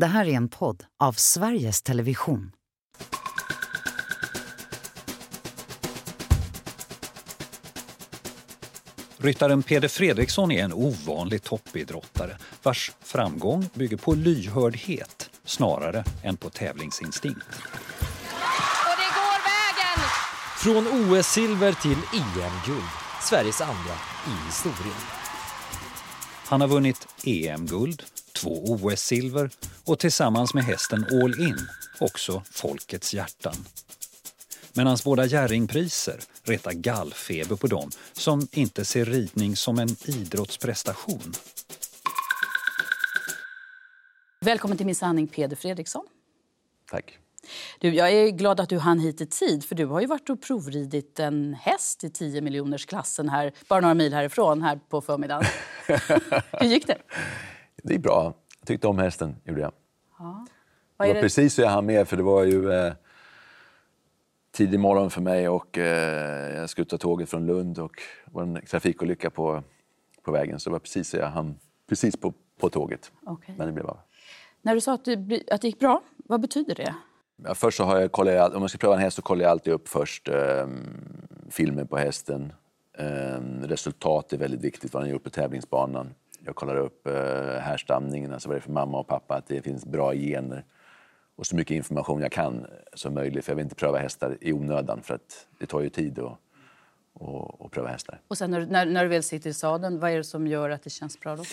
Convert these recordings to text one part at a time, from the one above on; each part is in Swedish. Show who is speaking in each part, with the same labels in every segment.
Speaker 1: Det här är en podd av Sveriges Television.
Speaker 2: Ryttaren Peder Fredriksson är en ovanlig toppidrottare vars framgång bygger på lyhördhet snarare än på tävlingsinstinkt.
Speaker 3: Och det går vägen!
Speaker 4: Från OS-silver till EM-guld. Sveriges andra i historien.
Speaker 2: Han har vunnit EM-guld, två OS-silver och tillsammans med hästen All In också folkets hjärtan. Men hans båda Jerringpriser retar gallfeber på dem som inte ser ridning som en idrottsprestation.
Speaker 3: Välkommen till Min sanning, Peder Fredriksson.
Speaker 5: Tack.
Speaker 3: Du, jag är glad att du hann hit i tid, för du har ju varit och provridit en häst i 10 miljoners klassen här, bara några mil härifrån, här på förmiddagen. Hur gick det?
Speaker 5: Det gick bra. Jag tyckte om hästen, gjorde jag.
Speaker 3: Ja.
Speaker 5: Det var precis så jag hann med, för det var ju eh, tidig morgon för mig och eh, jag skulle ta tåget från Lund och det var en trafikolycka på, på vägen, så det var precis så jag hann precis på, på tåget.
Speaker 3: Okej.
Speaker 5: Men det blev bra.
Speaker 3: När du sa att, du, att det gick bra, vad betyder det?
Speaker 5: Ja, först så har jag kollat, om jag ska pröva en häst så kollar jag alltid upp först eh, filmen på hästen. Eh, resultat är väldigt viktigt, vad den gjort på tävlingsbanan. Jag kollar upp eh, härstamningen, alltså vad det är för mamma och pappa, att det finns bra gener. Och så mycket information jag kan som möjligt, för jag vill inte pröva hästar i onödan för att det tar ju tid att, att, att pröva hästar.
Speaker 3: Och sen när, när, när du väl sitter i sadeln, vad är det som gör att det känns bra då?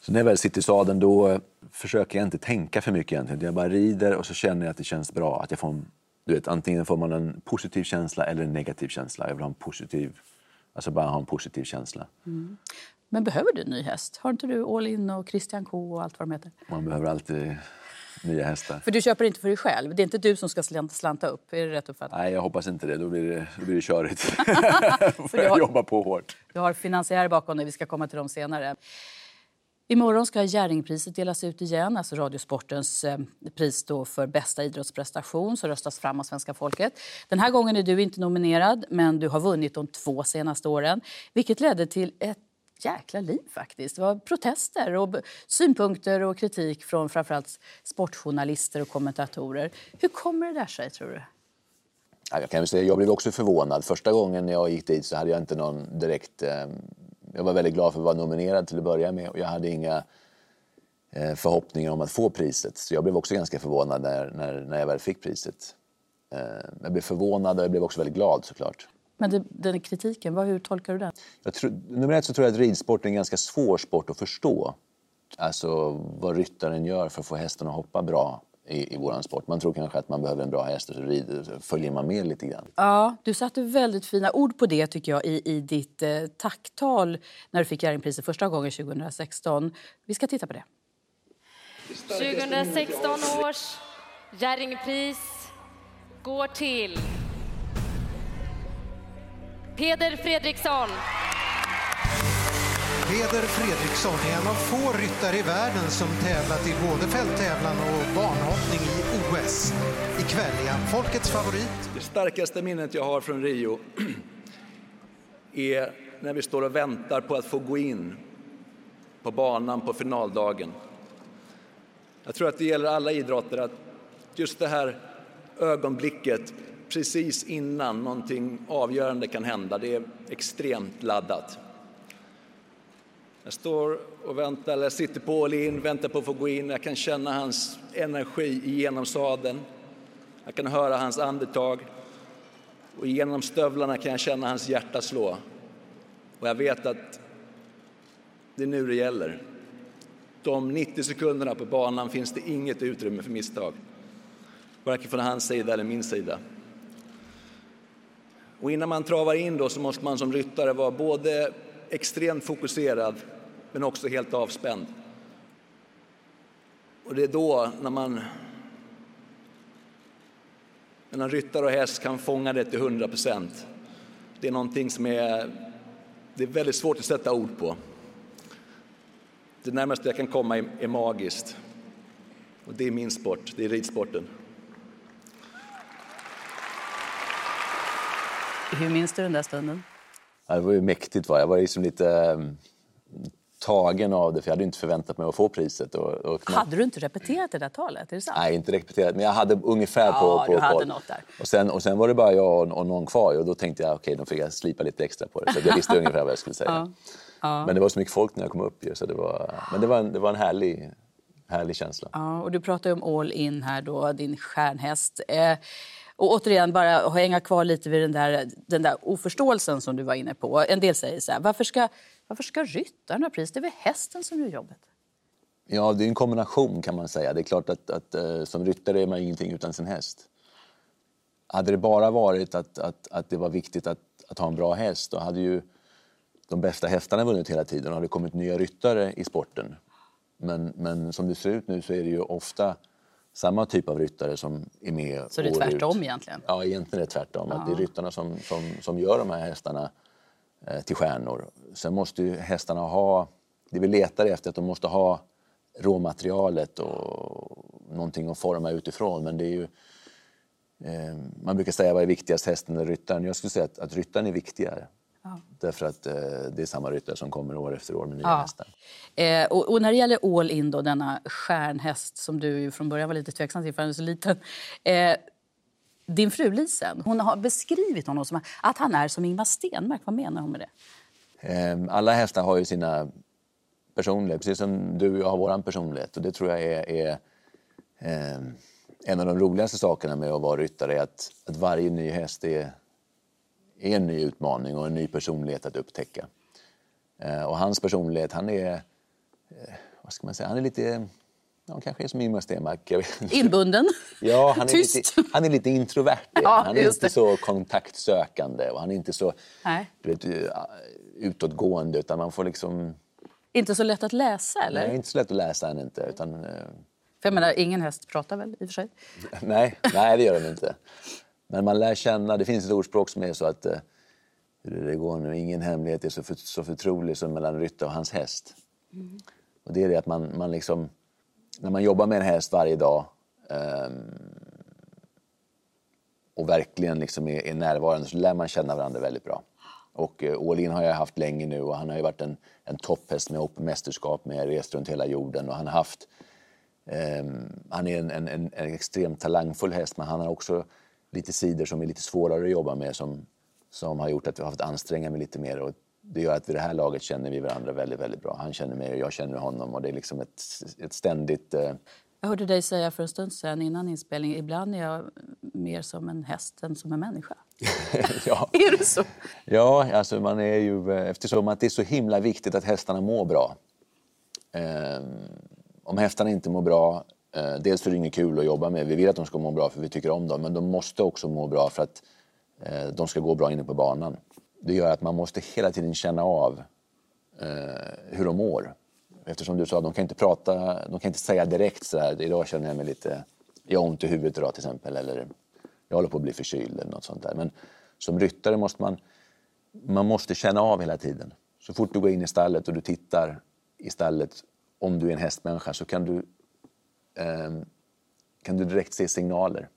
Speaker 5: Så när jag väl sitter i sadeln då eh, försöker jag inte tänka för mycket egentligen. Jag bara rider och så känner jag att det känns bra. Att jag får en, du vet, antingen får man en positiv känsla eller en negativ känsla. Jag vill ha en positiv, alltså bara ha en positiv känsla.
Speaker 3: Men behöver du en ny häst? Har inte du All In och Christian K och allt vad de heter?
Speaker 5: Man behöver alltid nya hästar.
Speaker 3: För du köper inte för dig själv. Det är inte du som ska slant- slanta upp. Är det rätt uppfattat?
Speaker 5: Nej, jag hoppas inte det. Då blir det, då blir det körigt.
Speaker 3: har-
Speaker 5: jag jobba på hårt.
Speaker 3: Du har finansiärer bakom dig. Vi ska komma till dem senare. Imorgon ska Jerringpriset delas ut igen, alltså Radiosportens eh, pris för bästa idrottsprestation som röstas fram av svenska folket. Den här gången är du inte nominerad, men du har vunnit de två senaste åren vilket ledde till ett jäkla liv faktiskt. Det var protester och synpunkter och kritik från framförallt sportjournalister och kommentatorer. Hur kommer det där sig, tror du?
Speaker 5: Ja, Jag kan säga, jag blev också förvånad. Första gången jag gick dit så hade jag inte någon direkt... Eh, jag var väldigt glad för att vara nominerad till att börja med och jag hade inga eh, förhoppningar om att få priset. Så jag blev också ganska förvånad när, när, när jag väl fick priset. Eh, jag blev förvånad och jag blev också väldigt glad såklart.
Speaker 3: Men det, den kritiken, vad, hur tolkar du den?
Speaker 5: Jag tror, nummer ett så tror jag att ridsport är en ganska svår sport att förstå. Alltså vad ryttaren gör för att få hästen att hoppa bra i, i våran sport. Man tror kanske att man behöver en bra häst och så rider, följer man med lite grann.
Speaker 3: Ja, du satte väldigt fina ord på det tycker jag i, i ditt eh, tacktal när du fick Jerringpriset första gången 2016. Vi ska titta på det.
Speaker 6: 2016 års Jerringpris går till Peder Fredriksson.
Speaker 7: Peder Fredriksson är en av få ryttare i världen som tävlat i både fälttävlan och banhoppning i OS. Ikväll är han folkets favorit.
Speaker 8: Det starkaste minnet jag har från Rio är när vi står och väntar på att få gå in på banan på finaldagen. Jag tror att det gäller alla idrotter att just det här ögonblicket precis innan någonting avgörande kan hända, det är extremt laddat. Jag står och väntar, eller sitter på all in, väntar på att få gå in. Jag kan känna hans energi genom sadeln. Jag kan höra hans andetag. Och genom stövlarna kan jag känna hans hjärta slå. Och jag vet att det är nu det gäller. De 90 sekunderna på banan finns det inget utrymme för misstag. Varken från hans sida eller min sida. Och innan man travar in då så måste man som ryttare vara både extremt fokuserad men också helt avspänd. Och det är då när man när en ryttare och häst kan fånga det till 100 procent. Det är någonting som är, det är väldigt svårt att sätta ord på. Det närmaste jag kan komma är, är magiskt. Och det är min sport, det är ridsporten.
Speaker 3: Hur minns du den där stunden?
Speaker 5: Ja, det var ju mäktigt. Va? Jag var liksom lite eh, tagen av det för jag hade inte förväntat mig att få priset. Och, och knappt-
Speaker 3: Hade du inte repeterat det där talet? Är det sant?
Speaker 5: Nej, inte repeterat, men jag hade ungefär
Speaker 3: Ja,
Speaker 5: på,
Speaker 3: du
Speaker 5: på
Speaker 3: hade
Speaker 5: koll.
Speaker 3: något där.
Speaker 5: Och sen, och sen var det bara jag och, och någon kvar och då tänkte jag okej, då fick jag slipa lite extra på det. Så jag visste ungefär vad jag skulle säga. Men det var så mycket folk när jag kom upp ju, så det var, men det var en, det var en härlig, härlig känsla.
Speaker 3: Ja, och du pratar om All In här då, din stjärnhäst. Eh, och återigen, bara hänga kvar lite vid den där, den där oförståelsen som du var inne på. En del säger så här, varför ska, varför ska ryttaren ha pris? Det är väl hästen som gör jobbet?
Speaker 5: Ja, det är en kombination kan man säga. Det är klart att, att eh, som ryttare är man ingenting utan sin häst. Hade det bara varit att, att, att det var viktigt att, att ha en bra häst, då hade ju de bästa hästarna vunnit hela tiden och hade kommit nya ryttare i sporten. Men, men som det ser ut nu så är det ju ofta samma typ av ryttare som är med
Speaker 3: Så det är tvärtom
Speaker 5: ut.
Speaker 3: egentligen?
Speaker 5: Ja, egentligen är det tvärtom. Att det är ryttarna som, som, som gör de här hästarna eh, till stjärnor. Sen måste ju hästarna ha, det vi letar efter, att de måste ha råmaterialet och någonting att forma utifrån. Men det är ju, eh, man brukar säga vad är viktigast, hästen eller ryttaren? Jag skulle säga att, att ryttaren är viktigare. Därför att eh, det är samma ryttare som kommer år efter år med nya
Speaker 3: Ja.
Speaker 5: hästar.
Speaker 3: Eh, och, och när det gäller All In, då, denna stjärnhäst som du från början var lite tveksam till för han är så liten. Eh, din fru Lisen, hon har beskrivit honom som att han är som Ingmar Stenmark. Vad menar hon med det?
Speaker 5: Ehm, Alla hästar har ju sina personligheter, precis som du och jag har vår personlighet. Och det tror jag är, är ehm, en av de roligaste sakerna med att vara ryttare, är att, att varje ny häst är, är en ny utmaning och en ny personlighet att upptäcka. Eh, och hans personlighet, han är, eh, vad ska man säga, han är lite, ja, kanske är som Ingemar Stenmark.
Speaker 3: Inbunden?
Speaker 5: Ja, han är,
Speaker 3: Tyst.
Speaker 5: lite, han är lite introvert.
Speaker 3: Ja,
Speaker 5: han. han är inte
Speaker 3: det.
Speaker 5: så kontaktsökande och han är inte så
Speaker 3: Nej.
Speaker 5: du vet, eh, utåtgående utan man får liksom...
Speaker 3: Inte så lätt att läsa, eller?
Speaker 5: Nej, inte så lätt att läsa han inte. Utan,
Speaker 3: För jag menar, ingen häst pratar väl i och för sig?
Speaker 5: nej, nej, det gör de inte. Men man lär känna, det finns ett ordspråk som är så att eh, hur det går nu, ingen hemlighet är så, för, så förtrolig som mellan ryttare och hans häst. Och det är det att man, man liksom, när man jobbar med en häst varje dag um, och verkligen liksom är, är närvarande så lär man känna varandra väldigt bra. Och eh, All In har jag haft länge nu och han har ju varit en, en topphäst med mästerskap med rest runt hela jorden och han har haft um, han är en, en, en, en extremt talangfull häst men han har också lite sidor som är lite svårare att jobba med som, som har gjort att vi har fått anstränga mig lite mer. Och det gör att vid det här laget känner vi varandra väldigt, väldigt bra. Han känner mig och jag känner honom och det är liksom ett, ett ständigt... Eh,
Speaker 3: Jag hörde dig säga för en stund sedan innan inspelning, ibland är jag mer som en häst än som en människa.
Speaker 5: ja.
Speaker 3: Är det så?
Speaker 5: Ja, alltså man är ju, eh, eftersom att det är så himla viktigt att hästarna mår bra. Ehm, om hästarna inte mår bra, eh, Eh, dels för det är inget kul att jobba med, vi vill att de ska må bra för vi tycker om dem, men de måste också må bra för att eh, de ska gå bra inne på banan. Det gör att man måste hela tiden känna av eh, hur de mår. Eftersom du sa, att de kan inte prata, de kan inte säga direkt så här, idag känner jag mig lite, jag har ont i huvudet idag till exempel, eller jag håller på att bli förkyld eller något sånt där. Men som ryttare måste man, man måste känna av hela tiden. Så fort du går in i stallet och du tittar i stallet, om du är en hästmänniska, så kan du, kan du direkt se signaler.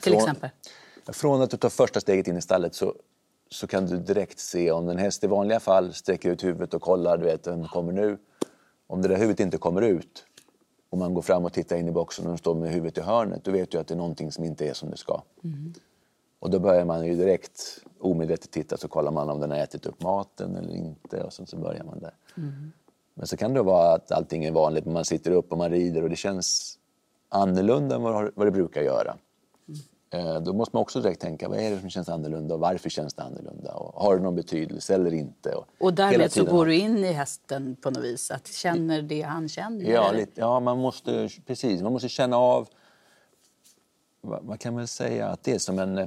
Speaker 3: Till
Speaker 5: Från-
Speaker 3: exempel?
Speaker 5: Från att du tar första steget in i stallet så, så kan du direkt se om en häst i vanliga fall sträcker ut huvudet och kollar, du vet, den kommer nu. Om det där huvudet inte kommer ut och man går fram och tittar in i boxen och den står med huvudet i hörnet, då vet du att det är någonting som inte är som det ska. Och då börjar man ju direkt omedvetet titta så kollar man om den har ätit upp maten eller inte och sen så börjar man där. Men så kan det vara att allting är vanligt, men man sitter upp och man rider och det känns annorlunda än vad vad det brukar göra. Eh, Då måste man också direkt tänka, vad är det som känns annorlunda och varför känns det annorlunda? Och har det någon betydelse eller inte? Och,
Speaker 3: Och därmed så går du in i hästen på något vis, att känner det han känner?
Speaker 5: Ja, lite, ja man måste, precis, man måste känna av, vad kan man säga, att det är som en, eh,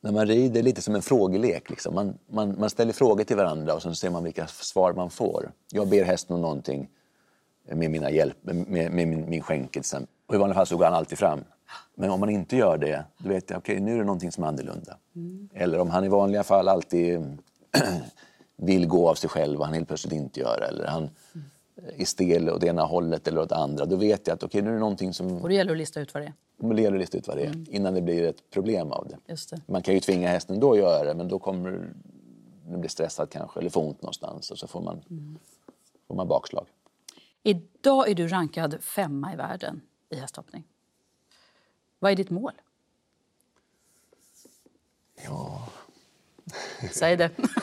Speaker 5: när man rider, lite som en frågelek. Liksom. Man, man, man ställer frågor till varandra och så ser man vilka svar man får. Jag ber hästen om någonting med, mina hjälp, med, med min, min skänkel till exempel. Och i vanliga fall så går han alltid fram. Men om man inte gör det, då vet jag okej nu är det någonting som är annorlunda. Eller om han i vanliga fall alltid vill gå av sig själv och han helt plötsligt inte gör det. Eller han är stel åt ena hållet eller åt andra. Då vet jag att okej nu är det någonting som...
Speaker 3: Och det gäller att lista ut vad det är.
Speaker 5: Det gäller att lista ut vad det är innan det blir ett problem av det.
Speaker 3: Det.
Speaker 5: Man kan ju tvinga hästen då att göra det men då kommer den bli stressad kanske eller få ont någonstans och så får man får man bakslag.
Speaker 3: Idag är du rankad femma i världen i hästhoppning. Vad är ditt mål?
Speaker 5: Ja,
Speaker 3: Säg det.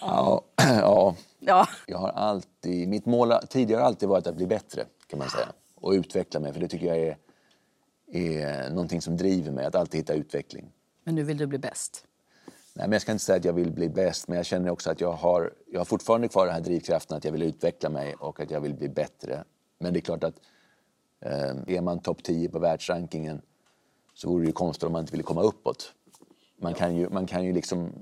Speaker 5: ja, ja.
Speaker 3: ja.
Speaker 5: Jag har alltid, mitt mål tidigare har alltid varit att bli bättre kan man säga. Och utveckla mig, för det tycker jag är, är någonting som driver mig, att alltid hitta utveckling.
Speaker 3: Men nu vill du bli bäst.
Speaker 5: Nej, men jag ska inte säga att jag vill bli bäst, men jag känner också att jag har, jag har fortfarande kvar den här drivkraften att jag vill utveckla mig och att jag vill bli bättre. Men det är klart att eh, är man topp 10 på världsrankingen så vore det ju konstigt om man inte ville komma uppåt. Man kan ju, man kan ju liksom...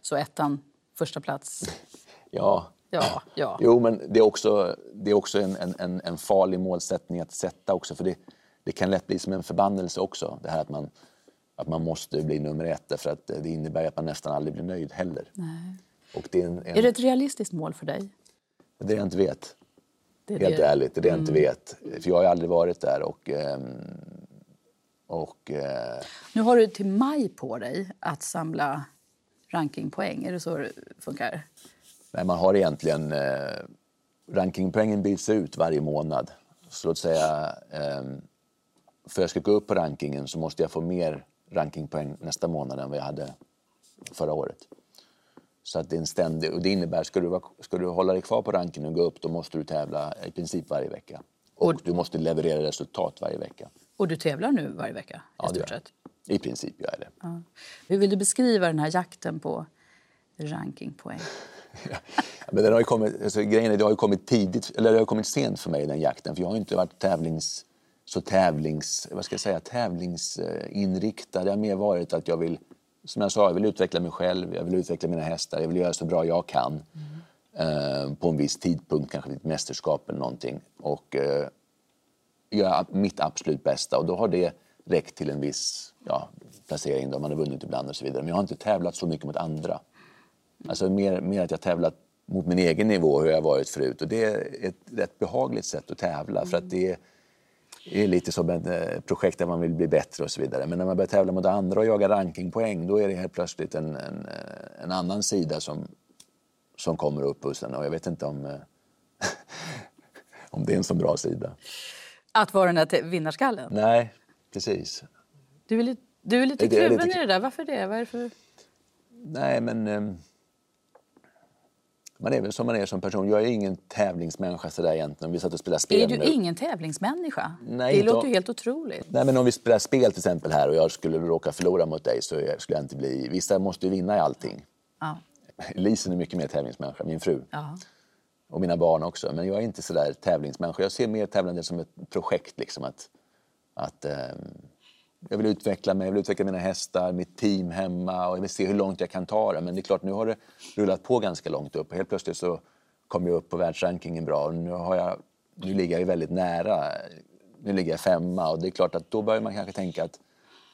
Speaker 3: Så ettan, första plats.
Speaker 5: Ja.
Speaker 3: Ja, ja.
Speaker 5: Jo, men det är också, det är också en, en, en farlig målsättning att sätta också. För det, det kan lätt bli som en förbannelse också. Det här att man, att man måste bli nummer ett. Därför att det innebär att man nästan aldrig blir nöjd heller.
Speaker 3: Nej.
Speaker 5: Och det är, en, en,
Speaker 3: Är det ett realistiskt mål för dig?
Speaker 5: Det jag inte vet.
Speaker 3: Det är
Speaker 5: Helt
Speaker 3: det.
Speaker 5: ärligt, det är det jag inte
Speaker 3: Mm.
Speaker 5: vet. För jag har aldrig varit där. Och, ehm, och, eh,
Speaker 3: Nu har du till maj på dig att samla rankingpoäng. Är det så det funkar?
Speaker 5: nej, man har egentligen... Eh, rankingpoängen byts ut varje månad. Så låt säga... ehm, för att jag ska gå upp på rankingen så måste jag få mer rankingpoäng nästa månad än vad jag hade förra året. Så att det är en ständig... Och det innebär, ska du, ska du hålla dig kvar på rankingen och gå upp, då måste du tävla i princip varje vecka. Och du måste leverera resultat varje vecka.
Speaker 3: Och du tävlar nu varje vecka?
Speaker 5: Ja,
Speaker 3: i stort.
Speaker 5: I princip gör jag det.
Speaker 3: Ja. Hur vill du beskriva den här jakten på rankingpoäng?
Speaker 5: Men den har kommit, alltså, grejen är, det har ju kommit tidigt, eller det har kommit sent för mig den jakten. För jag har inte varit tävlings, så tävlings, vad ska jag säga, tävlingsinriktad. Det har mer varit att jag vill, som jag sa, jag vill utveckla mig själv, jag vill utveckla mina hästar, jag vill göra så bra jag kan. Mm. Eh, på en viss tidpunkt, kanske vid ett mästerskap eller någonting. Och eh, göra mitt absolut bästa. Och då har det räckt till en viss ja, placering, då man har vunnit ibland och så vidare. Men jag har inte tävlat så mycket mot andra. Alltså mer, mer att jag tävlat mot min egen nivå, hur jag varit förut. Och det är ett rätt behagligt sätt att tävla. Mm. För att det är, är lite som ett eh, projekt där man vill bli bättre och så vidare. Men när man börjar tävla mot andra och jaga rankingpoäng, då är det helt plötsligt en, en, eh, en annan sida som, som kommer upp hos en. Och jag vet inte om, eh, om det är en så bra sida.
Speaker 3: Att vara den där vinnarskallen?
Speaker 5: Nej, precis.
Speaker 3: Du är lite, du är lite
Speaker 5: Det
Speaker 3: kluven i det där. Varför det? Vad är det för...
Speaker 5: Nej, men... ehm, man är väl som man är som person. Jag är ingen tävlingsmänniska sådär egentligen. Om vi satt och spelade spel
Speaker 3: Är du
Speaker 5: nu.
Speaker 3: ingen tävlingsmänniska?
Speaker 5: Nej,
Speaker 3: det
Speaker 5: inte
Speaker 3: låter ju helt otroligt.
Speaker 5: Nej, men om vi spelar spel till exempel här och jag skulle råka förlora mot dig så skulle jag inte bli... Vissa måste ju vinna i allting.
Speaker 3: Ja.
Speaker 5: Lisen är mycket mer tävlingsmänniska, min fru.
Speaker 3: Ja.
Speaker 5: Och mina barn också. Men jag är inte sådär tävlingsmänniska. Jag ser mer tävlande som ett projekt. Liksom, att, att, ehm, jag vill utveckla mig, jag vill utveckla mina hästar, mitt team hemma och jag vill se hur långt jag kan ta det. Men det är klart, nu har det rullat på ganska långt upp. Och helt plötsligt så kom jag upp på världsrankingen bra. Och nu, har jag, nu ligger jag väldigt nära. Nu ligger jag femma och det är klart att då börjar man kanske tänka att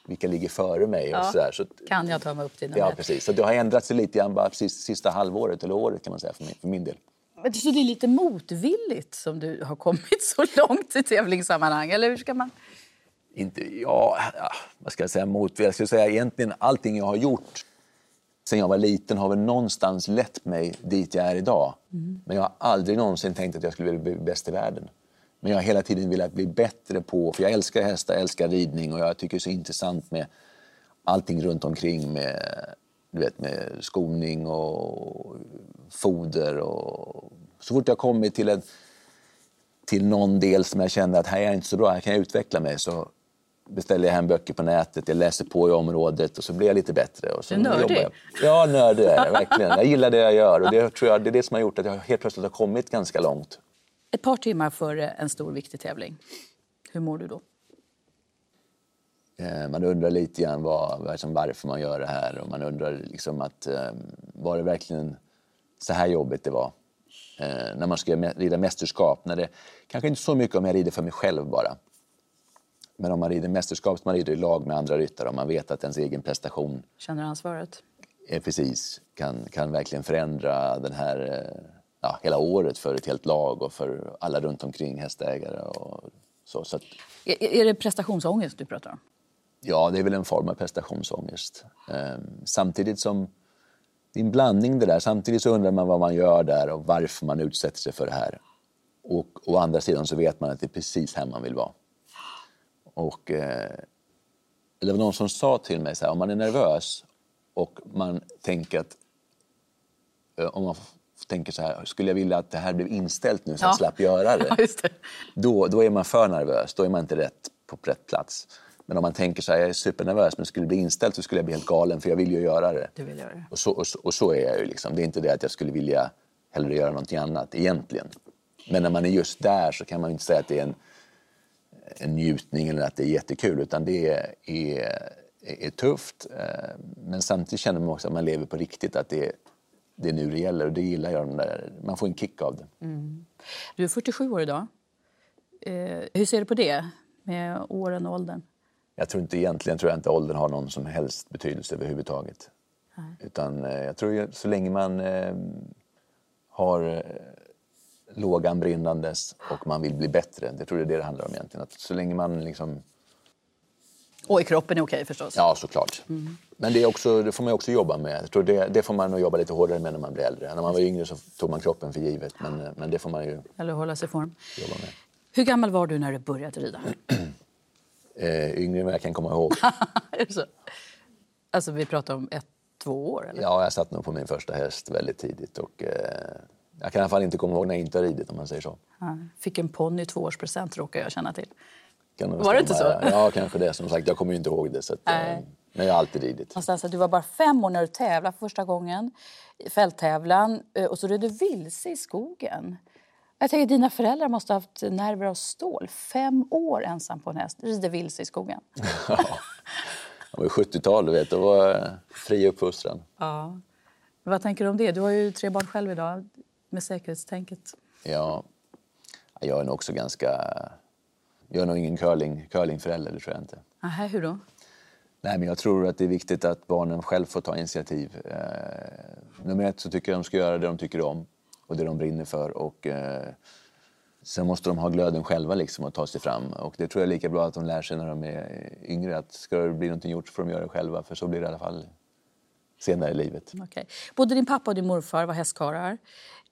Speaker 5: vilka ligger före mig och
Speaker 3: Ja.
Speaker 5: Så, att-
Speaker 3: Kan jag ta mig upp till nummer
Speaker 5: ja, precis. Så det har ändrat sig lite grann bara sista halvåret eller året kan man säga för min, för min del.
Speaker 3: Men Så det är lite motvilligt som du har kommit så långt i tävlingssammanhang? Eller hur ska man...
Speaker 5: Inte, ja, vad ska jag säga mot? Jag skulle säga egentligen allting jag har gjort sen jag var liten har väl någonstans lett mig dit jag är idag. Men jag har aldrig någonsin tänkt att jag skulle vilja bli bäst i världen. Men jag har hela tiden velat bli bättre på, för jag älskar hästar, jag älskar ridning och jag tycker det är så intressant med allting runt omkring med, du vet, med skoning och foder och så fort jag kommit till en till någon del som jag kände att här är jag inte så bra, här kan jag utveckla mig. Så beställer jag hem böcker på nätet, jag läser på i området och så blir jag lite bättre. Och så
Speaker 3: nördig.
Speaker 5: jag. Ja, nördig är jag verkligen. Jag gillar det jag gör och det tror jag det är det som har gjort att jag helt plötsligt har kommit ganska långt.
Speaker 3: Ett par timmar före en stor viktig tävling. Hur mår du då?
Speaker 5: Eh, Man undrar lite grann vad, varför man gör det här och man undrar liksom att eh, var det verkligen så här jobbigt det var? Eh, när man ska rida mästerskap, när det, kanske inte så mycket om jag rider för mig själv bara. Men om man rider mästerskap, man rider i lag med andra ryttare och man vet att ens egen prestation
Speaker 3: Känner ansvaret?
Speaker 5: är precis, kan, kan verkligen förändra den här, eh, ja, hela året för ett helt lag och för alla runt omkring hästägare och så. så att,
Speaker 3: Är, är det prestationsångest du pratar om?
Speaker 5: Ja, det är väl en form av prestationsångest. Ehm, samtidigt som det är en blandning det där. Samtidigt så undrar man vad man gör där och varför man utsätter sig för det här. Och å andra sidan så vet man att det är precis här man vill vara. Och eh, det var någon som sa till mig så här, om man är nervös och man tänker att eh, om man tänker så här, skulle jag vilja att det här blev inställt nu så
Speaker 3: Ja.
Speaker 5: jag slapp göra det?
Speaker 3: Ja, det.
Speaker 5: Då, då är man för nervös, då är man inte rätt på rätt plats. Men om man tänker så här, jag är supernervös men skulle det bli inställt så skulle jag bli helt galen för jag vill ju göra det.
Speaker 3: Du vill göra det.
Speaker 5: Och så, och, så, och så är jag ju liksom. Det är inte det att jag skulle vilja hellre göra någonting annat egentligen. Men när man är just där så kan man inte säga att det är en, en njutning eller att det är jättekul utan det är, är, är tufft. eh, Men samtidigt känner man också att man lever på riktigt, att det, det är nu det gäller och det gillar jag. Där. Man får en kick av det.
Speaker 3: Du är 47 år idag. Eh, hur ser du på det, med åren och åldern?
Speaker 5: Jag tror inte egentligen tror jag inte åldern har någon som helst betydelse överhuvudtaget. Utan eh, jag tror ju så länge man eh, har lågan brinnandes och man vill bli bättre. Det tror jag det är det det handlar om egentligen. Att så länge man liksom,
Speaker 3: Och i kroppen är okej förstås.
Speaker 5: ja såklart. Men det, är också, det får man också jobba med. Jag tror det, det får man nog jobba lite hårdare med när man blir äldre. När man var yngre så tog man kroppen för givet. Men, men det får man ju
Speaker 3: Eller hålla sig i form.
Speaker 5: jobba med.
Speaker 3: Hur gammal var du när du började rida?
Speaker 5: Eh, yngre än vad jag kan komma ihåg.
Speaker 3: Alltså vi pratar om ett, två år? Eller?
Speaker 5: Ja, jag satt nog på min första häst väldigt tidigt. Och, eh, jag kan i alla fall inte komma ihåg när jag inte har ridit om man säger så.
Speaker 3: Ja. Fick en ponny i tvåårspresent råkar jag känna till.
Speaker 5: Kan
Speaker 3: Var det inte så?
Speaker 5: Ja, kanske det. Som sagt, jag kommer inte ihåg det. Så att, eh, men jag har alltid ridit.
Speaker 3: Att du var bara fem år när du tävlade för första gången. Fälttävlan. eh, Och så red du vilse i skogen. Jag tänker dina föräldrar måste ha haft nerver av stål. Fem år ensam på en häst. Rider vilse i skogen.
Speaker 5: Det var ju 70-tal, du vet. Det var eh, fri uppfostran.
Speaker 3: Ja. Vad tänker du om det? Du har ju tre barn själv idag med säkerhetstänket.
Speaker 5: Ja, jag är nog också ganska... Jag är nog ingen curling, curlingförälder, det tror jag inte.
Speaker 3: Aha, hur då?
Speaker 5: Nej, men jag tror att det är viktigt att barnen själv får ta initiativ. Eh, nummer ett så tycker jag de ska göra det de tycker om och det de brinner för. Och, eh, sen måste de ha glöden själva liksom, och ta sig fram. Och det tror jag är lika bra att de lär sig när de är yngre. Att ska det bli någonting gjort så får de göra det själva. För så blir det i alla fall senare i livet.
Speaker 3: Okej. Både din pappa och din morfar var hästkarlar.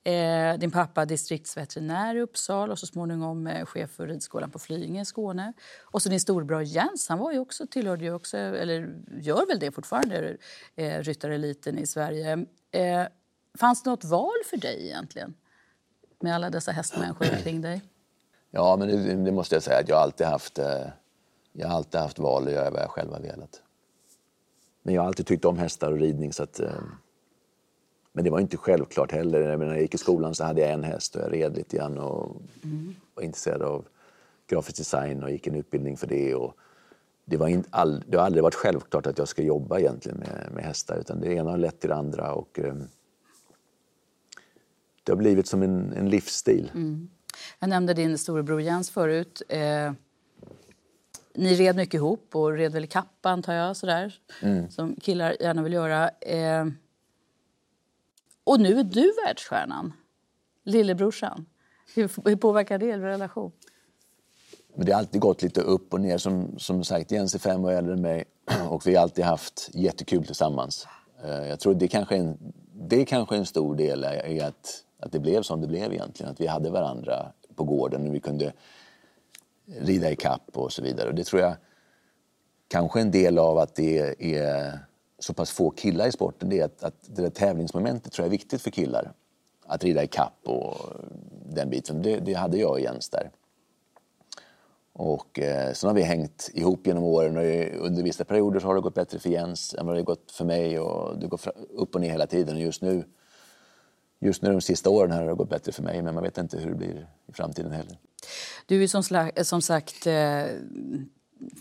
Speaker 3: Eh, din pappa distriktsveterinär i Uppsala och så småningom eh, chef för ridskolan på Flyinge i Skåne. Och så din storbror Jens, han var ju också, tillhörde ju också, eller gör väl det fortfarande, eh, ryttareliten i Sverige. Eh, fanns det något val för dig egentligen? Med alla dessa hästmänniskor omkring dig?
Speaker 5: Ja, men det, det måste jag säga att jag har alltid haft, eh, jag har alltid haft val att göra vad jag själv har velat. Men jag har alltid tyckt om hästar och ridning. Så att, eh, men det var inte självklart heller. När jag gick i skolan så hade jag en häst och jag red lite grann och var intresserad av grafisk design och gick en utbildning för det. Och det, var inte all, det har aldrig varit självklart att jag ska jobba egentligen med, med hästar utan det ena har lett till det andra. Och, eh, det har blivit som en, en livsstil.
Speaker 3: Jag nämnde din storebror Jens förut. Eh, ni red mycket ihop och red väl i kappa, antar jag, sådär, som killar gärna vill göra. Eh, och nu är du världsstjärnan, lillebrorsan. Hur, hur påverkar det er relation?
Speaker 5: Men det har alltid gått lite upp och ner. Som, som sagt, Jens är fem år äldre än mig och vi har alltid haft jättekul tillsammans. Eh, jag tror det kanske är en, det är kanske en stor del i att, att det blev som det blev egentligen. Att vi hade varandra på gården och vi kunde rida i kapp och så vidare. Och det tror jag kanske en del av att det är så pass få killar i sporten. Det är att, att det där tävlingsmomentet tror jag är viktigt för killar. Att rida i kapp och den biten. Det, det hade jag och Jens där. Och eh, sen har vi hängt ihop genom åren och under vissa perioder så har det gått bättre för Jens än vad det har gått för mig och det går upp och ner hela tiden. Och just nu, just nu de sista åren här har det gått bättre för mig men man vet inte hur det blir i framtiden heller.
Speaker 3: Du är som, som sagt eh,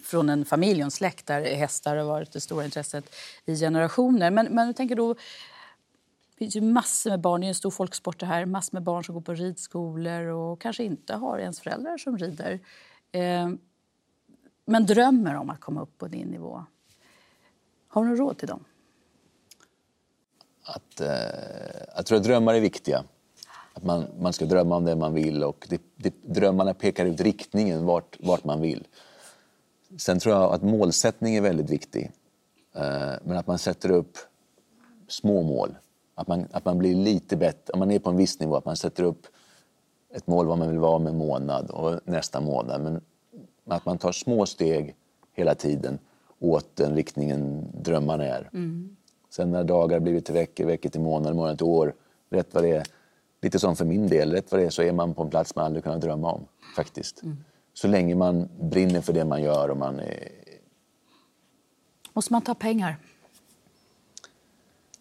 Speaker 3: från en familj och en släkt där hästar har varit det stora intresset i generationer. Men, men jag tänker då, det finns ju massor med barn, det är en stor folksport det här, massor med barn som går på ridskolor och kanske inte har ens föräldrar som rider. Eh, men drömmer om att komma upp på din nivå. Har du något råd till dem?
Speaker 5: Att, eh, jag tror att drömmar är viktiga. Att man, man ska drömma om det man vill och det, det, drömmarna pekar ut riktningen vart, vart man vill. Sen tror jag att målsättning är väldigt viktig. Eh, men att man sätter upp små mål Att man, att man blir lite bättre, om man är på en viss nivå, att man sätter upp ett mål vad man vill vara om en månad och nästa månad. Men att man tar små steg hela tiden åt den riktningen drömmarna är. Sen när dagar blivit till veckor, veckor till månader, månader till år, rätt vad det är, lite som för min del, rätt vad det är så är man på en plats man aldrig kunnat drömma om. Faktiskt. Så länge man brinner för det man gör och man är,
Speaker 3: Måste man ta pengar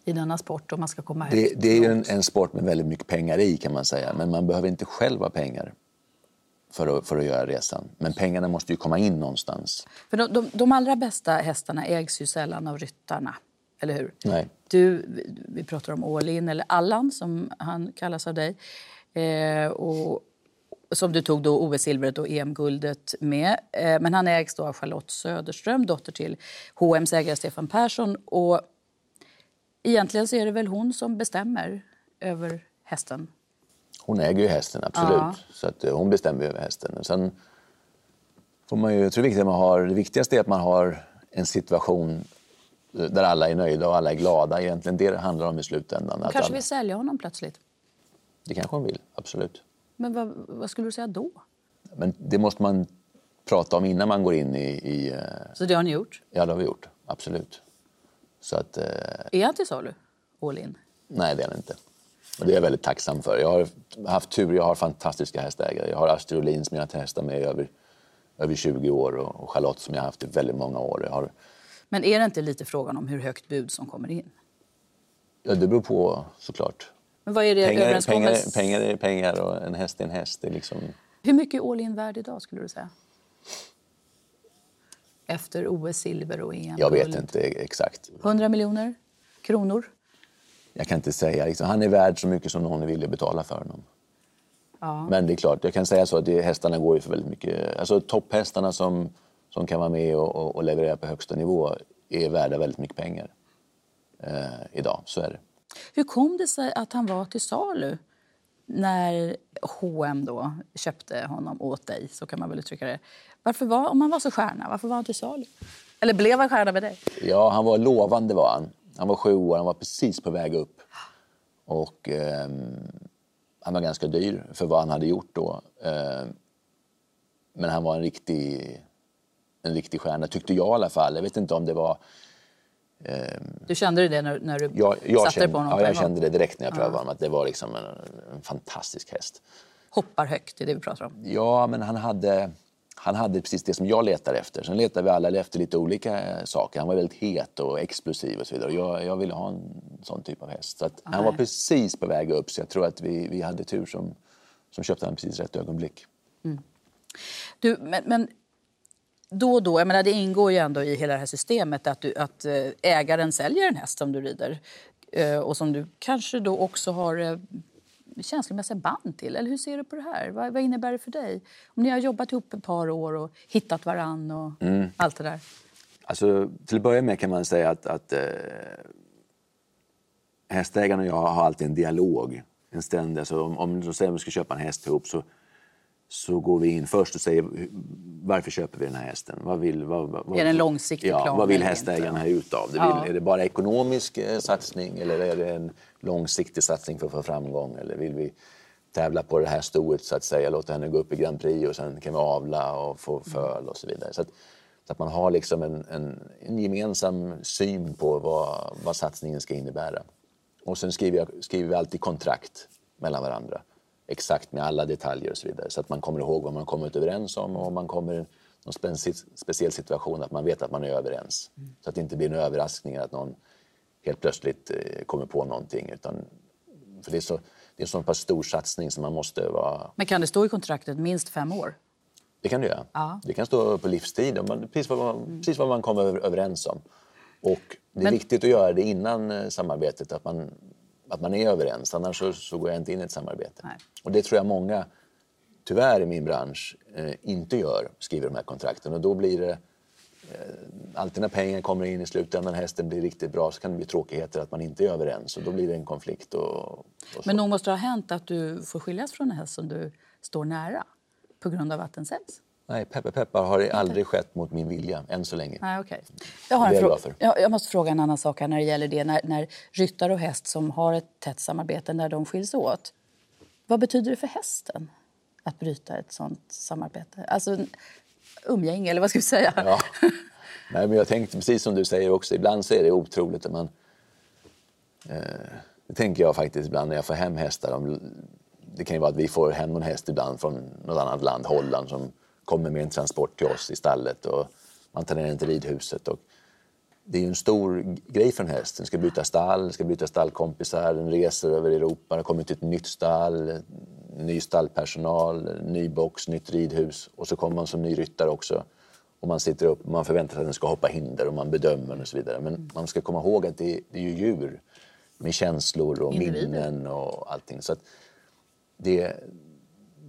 Speaker 3: i denna sport om man ska komma
Speaker 5: det,
Speaker 3: högt?
Speaker 5: det är ju en, en sport med väldigt mycket pengar i kan man säga. Men man behöver inte själv ha pengar för att, för att göra resan. Men pengarna måste ju komma in någonstans.
Speaker 3: För de, de, de allra bästa hästarna ägs ju sällan av ryttarna, eller hur?
Speaker 5: Nej.
Speaker 3: Du, vi- vi pratar om All In, eller Allan som han kallas av dig. Eh, och, som du tog då OS-silvret och EM-guldet med. Eh, men han ägs då av Charlotte Söderström, dotter till H&M's ägare Stefan Persson. Och egentligen så är det väl hon som bestämmer över hästen.
Speaker 5: Hon äger ju hästen, absolut.
Speaker 3: Ja.
Speaker 5: Så att, eh, hon bestämmer över hästen. Sen får man ju, jag tror det, viktiga man har, det viktigaste är att man har en situation eh, där alla är nöjda och alla är glada. Egentligen det handlar om i slutändan.
Speaker 3: Hon
Speaker 5: Att
Speaker 3: kanske
Speaker 5: alla,
Speaker 3: vill sälja honom plötsligt.
Speaker 5: Det kanske hon vill, absolut.
Speaker 3: Men vad, vad skulle du säga då?
Speaker 5: Men det måste man prata om innan man går in i... i eh,
Speaker 3: Så det har ni gjort?
Speaker 5: ja, det har vi gjort. Absolut. Så att... eh,
Speaker 3: Är han till salu? All In?
Speaker 5: Nej, det är den inte. Och det är jag väldigt tacksam för. Jag har haft tur, jag har fantastiska hästägare. Jag har Astrid Olin som jag har hästar med i över, över 20 år och och Charlotte som jag har haft i väldigt många år. Har,
Speaker 3: Men är det inte lite frågan om hur högt bud som kommer in?
Speaker 5: ja, det beror på såklart.
Speaker 3: Men vad är det
Speaker 5: Pengar, pengar, pengar är pengar och en häst är en häst. Är liksom,
Speaker 3: Hur mycket är All In värd idag skulle du säga? Efter OS-silver och EM
Speaker 5: jag vet inte exakt.
Speaker 3: 100 miljoner kronor?
Speaker 5: Jag kan inte säga. Liksom, han är värd så mycket som någon att betala för honom.
Speaker 3: Ja.
Speaker 5: Men det är klart, jag kan säga så att det, hästarna går ju för väldigt mycket. Alltså topphästarna som, som kan vara med och, och, och leverera på högsta nivå är värda väldigt mycket pengar eh, idag. Så är det.
Speaker 3: Hur kom det sig att han var till salu när H&M då köpte honom åt dig? Så kan man väl uttrycka det. Varför var, om han var så stjärna, varför var han till salu? Eller blev han stjärna med dig?
Speaker 5: Ja, han var lovande var han. Han var sju år, han var precis på väg upp. Och ehm, han var ganska dyr för vad han hade gjort då. Ehm, men han var en riktig, en riktig stjärna, tyckte jag i alla fall. Jag vet inte om det var...
Speaker 3: Du kände det när, när du
Speaker 5: Jag, jag,
Speaker 3: satte
Speaker 5: kände,
Speaker 3: på honom?
Speaker 5: ja, jag kände det direkt när jag prövade honom, att det var liksom en, en fantastisk häst.
Speaker 3: Hoppar högt, det är det vi pratar om.
Speaker 5: Ja, men han hade, han hade precis det som jag letar efter. Sen letar vi alla efter lite olika eh, saker. Han var väldigt het och explosiv och så vidare. Och Jag, jag ville ha en sån typ av häst. Så han var precis på väg upp, så jag tror att vi, vi hade tur som, som köpte han precis rätt ögonblick.
Speaker 3: Du, men, men då och då, jag menar, det ingår ju ändå i hela det här systemet att, du, att eh, ägaren säljer en häst som du rider eh, och som du kanske då också har eh, känslomässiga band till. Eller hur ser du på det här? Vad, vad innebär det för dig? Om ni har jobbat ihop ett par år och hittat varann och allt det där.
Speaker 5: Alltså, till att börja med kan man säga att, att eh, hästägaren och jag har alltid en dialog. En ständig, alltså, om, om så säger vi ska köpa en häst ihop så, så går vi in först och säger "Hur- varför köper vi den här hästen? Vad vill, vad, vad,
Speaker 3: Är det en långsiktig
Speaker 5: ja,
Speaker 3: plan
Speaker 5: Vad vill hästägaren ha ut av det?
Speaker 3: Ja.
Speaker 5: Är det bara ekonomisk eh, satsning eller är det en långsiktig satsning för att få framgång? Eller vill vi tävla på det här stoet så att säga, låta henne gå upp i Grand Prix och sen kan vi avla och få föl och så vidare. Så att, så att man har liksom en, en, en gemensam syn på vad, vad satsningen ska innebära. Och sen skriver, jag, skriver vi alltid kontrakt mellan varandra. Exakt med alla detaljer och så vidare. Så att man kommer ihåg vad man kommit överens om och man kommer i någon speci- speciell situation att man vet att man är överens. Så att det inte blir en överraskning att någon helt plötsligt eh, kommer på någonting. Utan, för det är, så, det är en så pass stor satsning som man måste vara...
Speaker 3: Men kan det stå i kontraktet minst fem år?
Speaker 5: Det kan du göra.
Speaker 3: Ja.
Speaker 5: Det kan stå på livstid, precis, vad man, precis vad man kommer över- överens om. Och det är
Speaker 3: Men-
Speaker 5: viktigt att göra det innan eh, samarbetet, att man, att man är överens. Annars så, så går jag inte in i ett samarbete.
Speaker 3: Nej.
Speaker 5: Och det tror jag många, tyvärr i min bransch, eh, inte gör, skriver de här kontrakten. Och då blir det eh, Alltid när pengar kommer in i slutändan, hästen blir riktigt bra, så kan det bli tråkigheter att man inte är överens. Och då blir det en konflikt. Och, och.
Speaker 3: Men nog måste det ha hänt att du får skiljas från en häst som du står nära på grund av att den säljs?
Speaker 5: Nej, peppar peppar har aldrig skett mot min vilja, än så länge.
Speaker 3: Nej, okay. jag, har
Speaker 5: Det
Speaker 3: en
Speaker 5: jag
Speaker 3: frå-
Speaker 5: glad för.
Speaker 3: jag, jag måste fråga en annan sak här när det gäller det. När, när ryttare och häst som har ett tätt samarbete, när de skiljs åt. Vad betyder det för hästen att bryta ett sånt samarbete? Alltså en umgänge, eller vad ska vi säga?
Speaker 5: Ja. Nej, men jag tänkte precis som du säger också, ibland så är det otroligt att man... Eh, det tänker jag faktiskt ibland när jag får hem hästar. Om, det kan ju vara att vi får hem någon häst ibland från något annat land, Holland, som kommer med en transport till oss i stallet och man tar ner den till ridhuset. Och det är ju en stor grej för en häst. Den ska byta stall, den ska byta stallkompisar, den reser över Europa, den kommer till ett nytt stall, ny stallpersonal, ny box, nytt ridhus och så kommer man som ny ryttare också. Och man sitter upp man förväntar sig att den ska hoppa hinder och man bedömer den och så vidare. Men man ska komma ihåg att det, det är ju djur med känslor och
Speaker 3: Individer.
Speaker 5: minnen och allting. Så att det,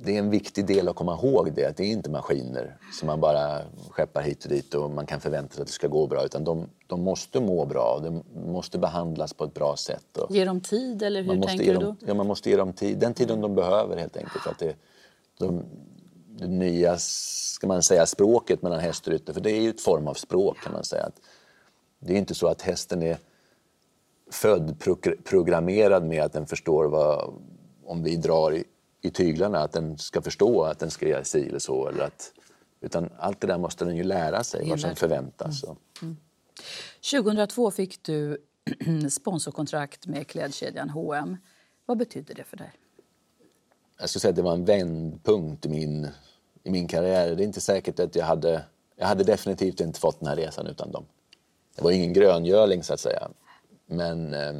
Speaker 5: det är en viktig del att komma ihåg det, att det är inte maskiner som man bara skeppar hit och dit och man kan förvänta sig att det ska gå bra. Utan de, de måste må bra, de måste behandlas på ett bra sätt. Och
Speaker 3: Ge dem tid, eller hur tänker
Speaker 5: ge
Speaker 3: du
Speaker 5: dem, ja, man måste ge dem tid, den tiden de behöver helt enkelt. Att det, de, det nya ska man säga, språket mellan häst och ryttare, för det är ju ett form av språk kan man säga. Att det är inte så att hästen är född pro- programmerad med att den förstår vad, om vi drar i, i tyglarna, att den ska förstå att den ska göra si eller så. Eller att, utan allt det där måste den ju lära sig, vad som förväntas. och-
Speaker 3: 2002 fick du sponsorkontrakt med klädkedjan H&M. Vad betydde det för dig?
Speaker 5: jag skulle säga att det var en vändpunkt i min, i min karriär. Det är inte säkert att jag hade... Jag hade definitivt inte fått den här resan utan dem. Det var ingen gröngöling så att säga. Men eh,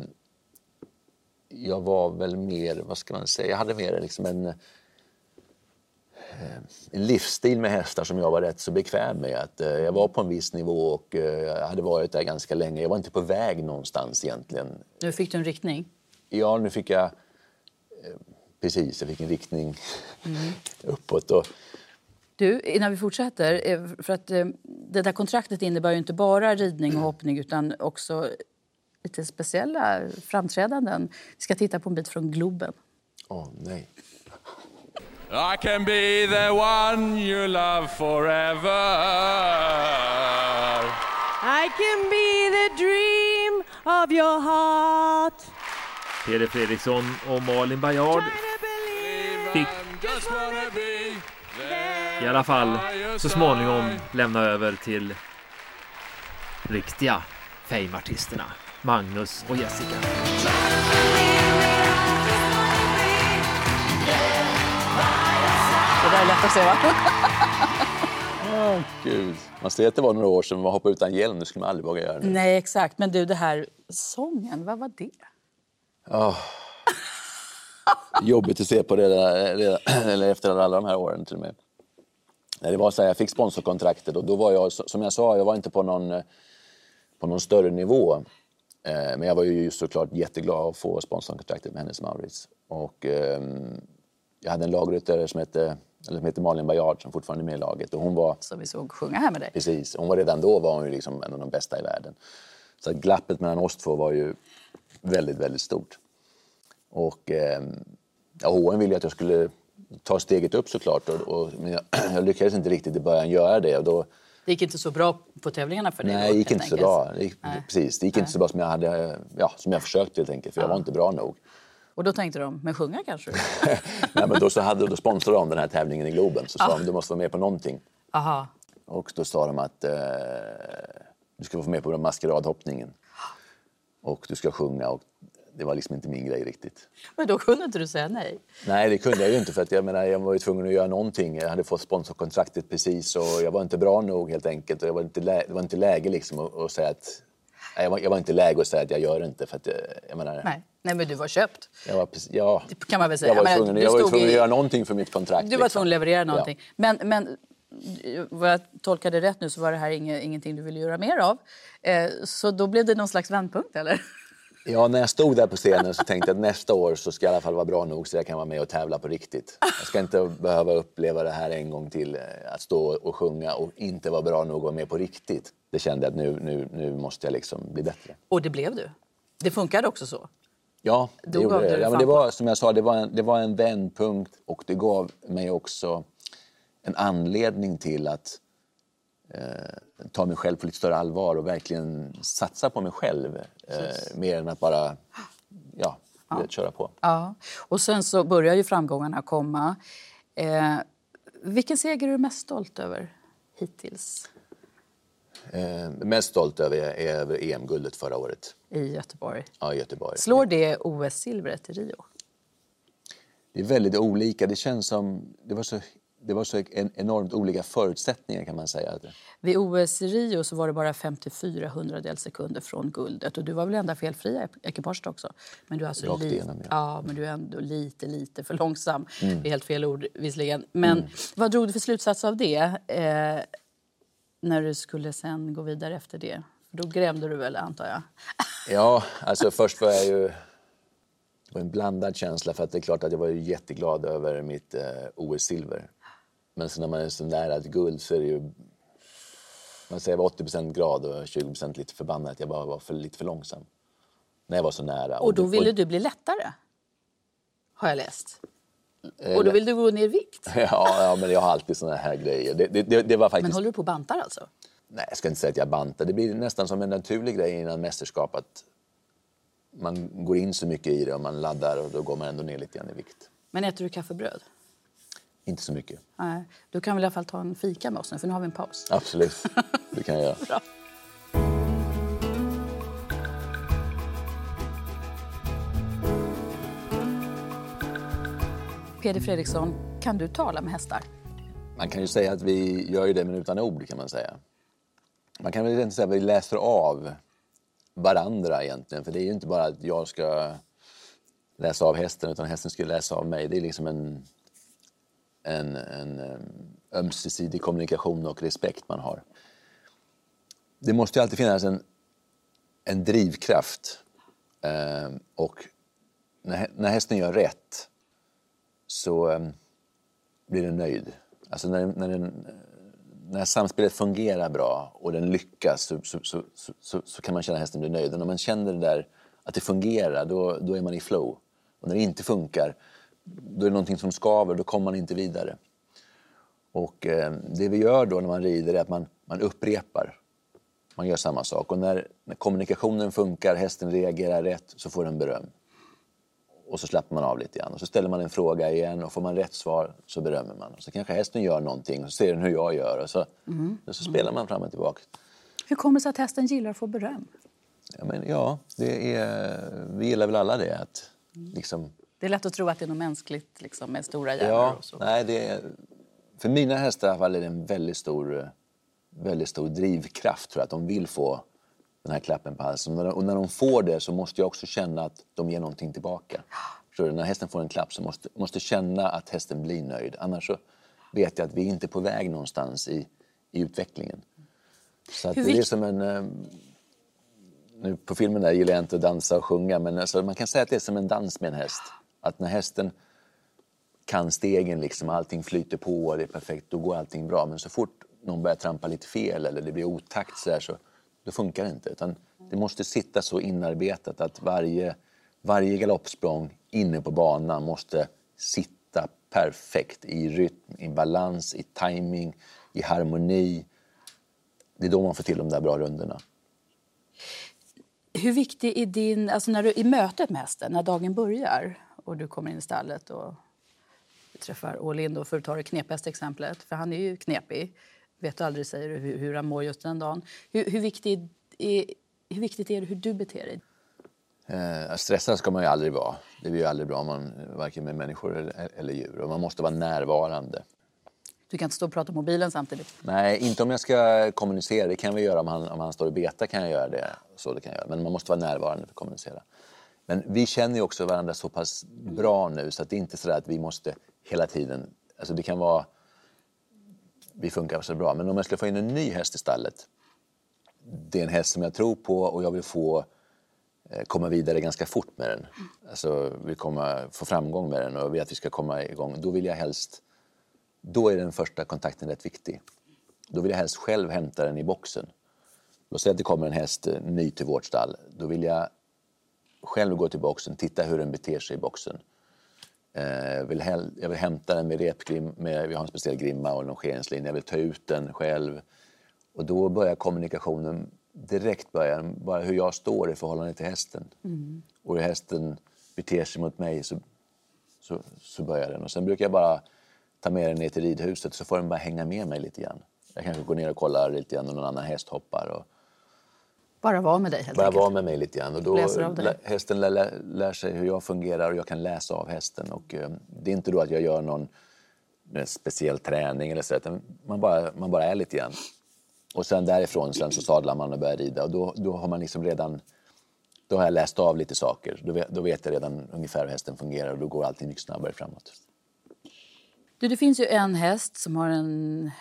Speaker 5: jag var väl mer, vad ska man säga, jag hade mer liksom en, eh, en livsstil med hästar som jag var rätt så bekväm med. Att, eh, jag var på en viss nivå och eh, jag hade varit där ganska länge. Jag var inte på väg någonstans egentligen.
Speaker 3: Nu fick du en riktning.
Speaker 5: Ja, nu fick jag... Precis, jag fick en riktning uppåt. Och,
Speaker 3: Du, innan vi fortsätter, för att det där kontraktet innebär ju inte bara ridning och hoppning utan också lite speciella framträdanden. Vi ska titta på en bit från Globen.
Speaker 5: åh nej.
Speaker 9: I can be the one you love forever.
Speaker 10: I can be the dream of your heart.
Speaker 11: Peder Fredriksson och Malin Bajard fick i alla fall så småningom lämna över till riktiga Fame-artisterna Magnus och Jessica.
Speaker 3: Det där är lätt att se, va?
Speaker 5: Åh, Gud. Man ser att det var några år sedan man hoppade utan hjälm. Det skulle man aldrig våga göra nu.
Speaker 3: Nej, exakt. Men du, det här sången, vad var det?
Speaker 5: Åh. Jobbigt att se på redan, redan, eller efter alla de här åren till och med. Nej, det var så här, jag fick sponsorkontraktet och då var jag, som jag sa, jag var inte på någon, eh, på någon större nivå. Eh, Men jag var ju såklart jätteglad att få sponsorkontraktet med Hennes Mauritz. Och, ehm, jag hade en lagryttare som hette, eller som hette Malin Bajard som fortfarande är med i laget. Och hon var,
Speaker 3: Som vi såg sjunga här med dig.
Speaker 5: Precis. Hon var redan då var hon ju liksom en av de bästa i världen. Så att glappet mellan oss två var ju väldigt, väldigt stort. Och eh, ja, H&M ville att jag skulle ta steget upp såklart. Och, och, men jag, jag lyckades inte riktigt i början göra det. Och då,
Speaker 3: Det gick inte så bra på tävlingarna för dig
Speaker 5: nej, det gick inte så bra. Det gick, precis, det gick inte så bra som jag, hade, ja, som jag försökte helt enkelt. För jag var inte bra nog.
Speaker 3: Och då tänkte de, men sjunga kanske?
Speaker 5: nej, men då, så hade, då sponsrade de den här tävlingen i Globen. Så sa de, du måste vara med på någonting.
Speaker 3: Aha.
Speaker 5: Och då sa de att eh, du ska få med på maskeradhoppningen. Och du ska sjunga. Och det var liksom inte min grej riktigt.
Speaker 3: Men då kunde inte du säga nej.
Speaker 5: Nej, det kunde jag ju inte för att jag, menar, jag var ju tvungen att göra någonting. Jag hade fått sponsorkontraktet precis och jag var inte bra nog helt enkelt. Och jag var inte lä- det var inte läge liksom att, att säga att... Jag, var, jag var inte läge att säga att jag gör det inte för att jag, jag menar...
Speaker 3: Nej. nej, men du var köpt.
Speaker 5: Jag var, precis- ja,
Speaker 3: Det kan man väl säga.
Speaker 5: jag var tvungen, jag var tvungen
Speaker 3: i-
Speaker 5: att göra någonting för mitt kontrakt.
Speaker 3: Du var
Speaker 5: liksom.
Speaker 3: tvungen att leverera
Speaker 5: Ja.
Speaker 3: någonting. Men, men vad jag tolkade rätt nu så var det här inge, ingenting du ville göra mer av. Eh, så då blev det någon slags vändpunkt, eller?
Speaker 5: Ja, när jag stod där på scenen så tänkte jag att nästa år så ska jag i alla fall vara bra nog så jag kan vara med och tävla på riktigt. Jag ska inte behöva uppleva det här en gång till, eh, att stå och sjunga och inte vara bra nog att vara med på riktigt. Det kände jag att nu, nu, nu måste jag liksom bli bättre.
Speaker 3: Och det blev du. Det funkade också så.
Speaker 5: Ja, det
Speaker 3: Då
Speaker 5: gjorde det. Ja, men det var, som jag sa, det var, en, det var en vändpunkt och det gav mig också en anledning till att eh, ta mig själv på lite större allvar och verkligen satsa på mig själv. Eh, mer än att bara ja, du vet, köra på.
Speaker 3: Ja. Och sen så börjar ju framgångarna komma. Eh, vilken seger är du mest stolt över hittills
Speaker 5: Eh, mest stolt över är, är över EM-guldet förra året.
Speaker 3: i Göteborg?
Speaker 5: Ja, i Göteborg.
Speaker 3: Slår det OS-silvret i Rio?
Speaker 5: Det är väldigt olika. Det känns som... Det var så, det var så en, enormt olika förutsättningar kan man säga.
Speaker 3: Vid OS i Rio så var det bara 54 hundradels sekunder från guldet. Och du var väl enda felfria ekipaget också? Men du är, alltså
Speaker 5: Rakt igenom, ja.
Speaker 3: ja. men du är ändå lite, lite för långsam.
Speaker 5: Mm.
Speaker 3: Det är helt fel ord visserligen. Men
Speaker 5: Mm.
Speaker 3: vad drog du för slutsats av det? Eh, när du skulle sen gå vidare efter det? För då grämde du väl antar jag?
Speaker 5: Ja, alltså först var jag ju... Det var en blandad känsla för att det är klart att jag var jätteglad över mitt eh, OS-silver. Men så när man är så nära ett guld så är det ju... Man säger jag var 80% glad och 20% lite förbannad att jag bara var för, lite för långsam. När jag var så nära.
Speaker 3: Och då
Speaker 5: det-
Speaker 3: ville du bli lättare? Har jag läst.
Speaker 5: Eh,
Speaker 3: Och då vill du gå ner i vikt?
Speaker 5: Ja, ja, men jag har alltid såna här grejer. Det, det, det, det var faktiskt...
Speaker 3: Men håller du på och bantar alltså?
Speaker 5: Nej, jag ska inte säga att jag bantar. Det blir nästan som en naturlig grej innan mästerskap att man går in så mycket i det och man laddar och då går man ändå ner lite grann i vikt.
Speaker 3: Men äter du kaffebröd?
Speaker 5: Inte så mycket.
Speaker 3: Nej. Du kan väl i alla fall ta en fika med oss nu, för nu har vi en paus.
Speaker 5: Absolut, det kan jag göra.
Speaker 3: Bra. Peder Fredriksson, kan du tala med hästar?
Speaker 5: Man kan ju säga att vi gör ju det men utan ord kan man säga. Man kan väl inte säga att vi läser av varandra egentligen för det är ju inte bara att jag ska läsa av hästen utan hästen ska läsa av mig. Det är liksom en, en, en eh, ömsesidig kommunikation och respekt man har. Det måste ju alltid finnas en, en drivkraft eh, och när, när hästen gör rätt så eh, blir den nöjd. Alltså när, när, den, när samspelet fungerar bra och den lyckas så, så, så, så, så, kan man känna hästen blir nöjd. Och när man känner det där, att det fungerar, då, då är man i flow. Och när det inte funkar, då är det någonting som skaver, då kommer man inte vidare. Och eh, det vi gör då när man rider är att man, man upprepar. Man gör samma sak. Och när, när kommunikationen funkar, hästen reagerar rätt, så får den beröm. Och så släpper man av lite grann. Och så ställer man en fråga igen och får man rätt svar så berömmer man. Och så kanske hästen gör någonting och så ser den hur jag gör och så,
Speaker 3: Mm.
Speaker 5: och så spelar man fram och tillbaka.
Speaker 3: Hur kommer det sig att hästen gillar att få beröm?
Speaker 5: Ja, men, ja det är, vi gillar väl alla det. Att, liksom,
Speaker 3: Det är lätt att tro att det är något mänskligt liksom, med stora hjärnor
Speaker 5: ja,
Speaker 3: och så.
Speaker 5: nej, det är, för mina hästar fall är det en väldigt stor, väldigt stor drivkraft tror jag. Att de vill få den här klappen på halsen. Och när, de får det så måste jag också känna att de ger någonting tillbaka. Du? När hästen får en klapp så måste måste känna att hästen blir nöjd. Annars så vet jag att vi inte är på väg någonstans i, i utvecklingen. Så att det är som en... eh, Nu på filmen där gillar jag inte att dansa och sjunga men alltså man kan säga att det är som en dans med en häst. Att när hästen kan stegen liksom, allting flyter på och det är perfekt, då går allting bra. Men så fort någon börjar trampa lite fel eller det blir otakt så, där, så då funkar det inte. Utan det måste sitta så inarbetat att varje, varje galoppsprång inne på banan måste sitta perfekt i rytm, i balans, i timing, i harmoni. Det är då man får till de där bra rundorna.
Speaker 3: Hur viktig är din, alltså när du, i mötet med hästen, när dagen börjar och du kommer in i stallet och träffar All In, då, för att ta det knephästexemplet, för han är ju knepig, vet du aldrig säger du hur, hur han mår just den dagen. Hur, hur, viktig är, hur viktigt är det hur du beter dig?
Speaker 5: Eh, stressad ska man ju aldrig vara. Det blir ju aldrig bra, man, varken med människor eller, eller djur. Och man måste vara närvarande.
Speaker 3: Du kan inte stå och prata i mobilen samtidigt.
Speaker 5: Nej, inte om jag ska kommunicera. Det kan vi göra om han, om han står och betar. kan jag göra det. Så det kan jag göra. Men man måste vara närvarande för att kommunicera. Men vi känner ju också varandra så pass bra nu så att det är inte så att vi måste hela tiden... Alltså det kan vara... Vi funkar så bra. Men om jag skulle få in en ny häst i stallet. Det är en häst som jag tror på och jag vill få eh, komma vidare ganska fort med den. Alltså vill kommer få framgång med den och vill att vi ska komma igång. Då vill jag helst då är den första kontakten rätt viktig. Då vill jag helst själv hämta den i boxen. Låt säga att det kommer en häst eh, ny till vårt stall. Då vill jag själv gå till boxen, titta hur den beter sig i boxen. Eh, vill jag vill hämta den med repgrim, med, vi har en speciell grimma och longeringslinje. Jag vill ta ut den själv. Och då börjar kommunikationen direkt, börjar, bara hur jag står i förhållande till hästen. Och hur hästen beter sig mot mig så, så, så börjar den. Och sen brukar jag bara ta med den ner till ridhuset så får den bara hänga med mig lite grann. Jag kanske går ner och kollar lite grann om någon annan häst hoppar. Och,
Speaker 3: Bara vara med dig helt
Speaker 5: bara vara med mig lite grann. Och då hästen lär, lär, sig hur jag fungerar och jag kan läsa av hästen. Och, eh, det är inte då att jag gör någon eh, speciell träning eller så, utan man bara, man bara är lite grann. Och sen därifrån sen så sadlar man och börjar rida och då, då har man liksom redan då har jag läst av lite saker. Då vet, då vet jag redan ungefär hur hästen fungerar och då går allting mycket snabbare framåt.
Speaker 3: Du, det finns ju en häst som har en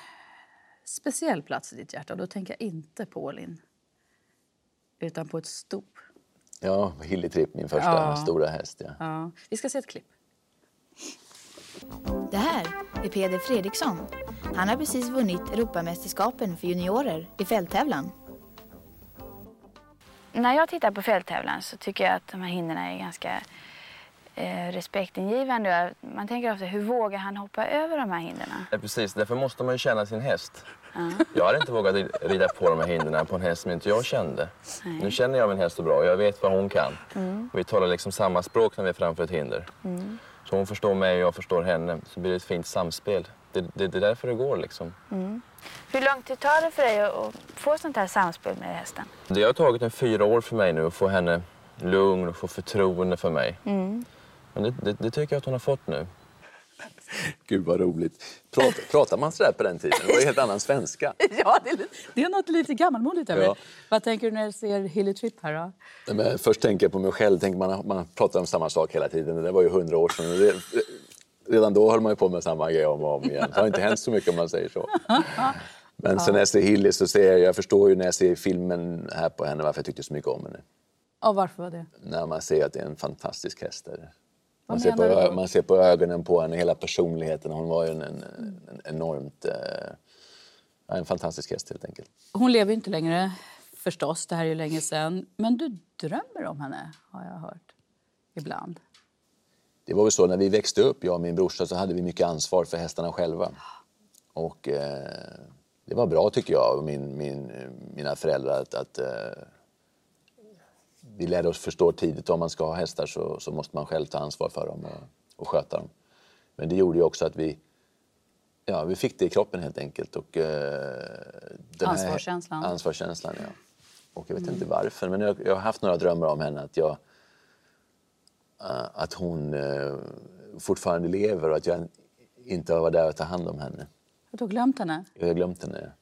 Speaker 3: speciell plats i ditt hjärta. Och då tänker jag inte på Olin, utan på ett sto.
Speaker 5: Ja, Hilly Tripp, min första
Speaker 3: Ja.
Speaker 5: stora häst. Ja.
Speaker 3: Ja. Vi ska se ett klipp.
Speaker 12: Det här är Peder Fredriksson. Han har precis vunnit Europamästerskapen för juniorer i fälttävlan.
Speaker 13: När jag tittar på fälttävlan så tycker jag att de här hindren är ganska eh, respektingivande. Man tänker ofta, hur vågar han hoppa över de här hindren?
Speaker 14: Ja, precis, därför måste man ju känna sin häst. Jag hade inte vågat rida på de här hindren på en häst som inte jag kände.
Speaker 13: Nej.
Speaker 14: Nu känner jag min häst så bra och jag vet vad hon kan.
Speaker 13: Mm.
Speaker 14: Vi talar liksom samma språk när vi är framför ett hinder.
Speaker 13: Mm.
Speaker 14: Så hon förstår mig och jag förstår henne. Så blir det ett fint samspel. Det, det, det är därför det går liksom.
Speaker 13: Mm. Hur lång tid tar det för dig att att få sånt här samspel med hästen?
Speaker 14: Det har tagit en fyra år för mig nu att få henne lugn och få förtroende för mig. Men det, det, det tycker jag att hon har fått nu.
Speaker 5: Gud vad roligt. Prat, pratar man sådär på den tiden? Det var ju helt annan svenska.
Speaker 3: Ja, det är, det är något lite gammalmodigt över
Speaker 5: Ja.
Speaker 3: Vad tänker du när du ser Hilly Tripp här då?
Speaker 5: Nej, Men först tänker jag på mig själv. Tänker man, man pratar om samma sak hela tiden. Det var ju hundra år sedan. Och Det, redan då höll man ju på med samma grej om och om igen. Det har inte hänt så mycket om man säger så. Men sen när jag ser Hilly så ser jag, jag förstår ju när jag ser filmen här på henne varför jag tyckte så mycket om henne.
Speaker 3: Ja, varför var det?
Speaker 5: När man ser att det är en fantastisk häst. Där. Man, ser på, man ser på ögonen på henne, hela personligheten. Hon var ju en, en, en enormt... Eh, en fantastisk häst helt enkelt.
Speaker 3: Hon lever ju inte längre förstås, det här är ju länge sedan. Men du drömmer om henne, har jag hört. Ibland.
Speaker 5: Det var väl så när vi växte upp, jag och min brorsa, så hade vi mycket ansvar för hästarna själva. Och eh, det var bra tycker jag och min, min, mina föräldrar att, att eh, vi lärde oss förstå tidigt om man ska ha hästar så, så måste man själv ta ansvar för dem och, och sköta dem. Men det gjorde ju också att vi, ja, vi fick det i kroppen helt enkelt. Och, eh, den här-
Speaker 3: Ansvarskänslan.
Speaker 5: Ansvarskänslan, ja. Och jag vet inte varför, men jag, jag har haft några drömmar om henne. Att, jag, eh, att hon eh, fortfarande lever och att jag inte har varit där och ta hand om henne.
Speaker 3: Du har glömt henne?
Speaker 5: Jag har glömt henne.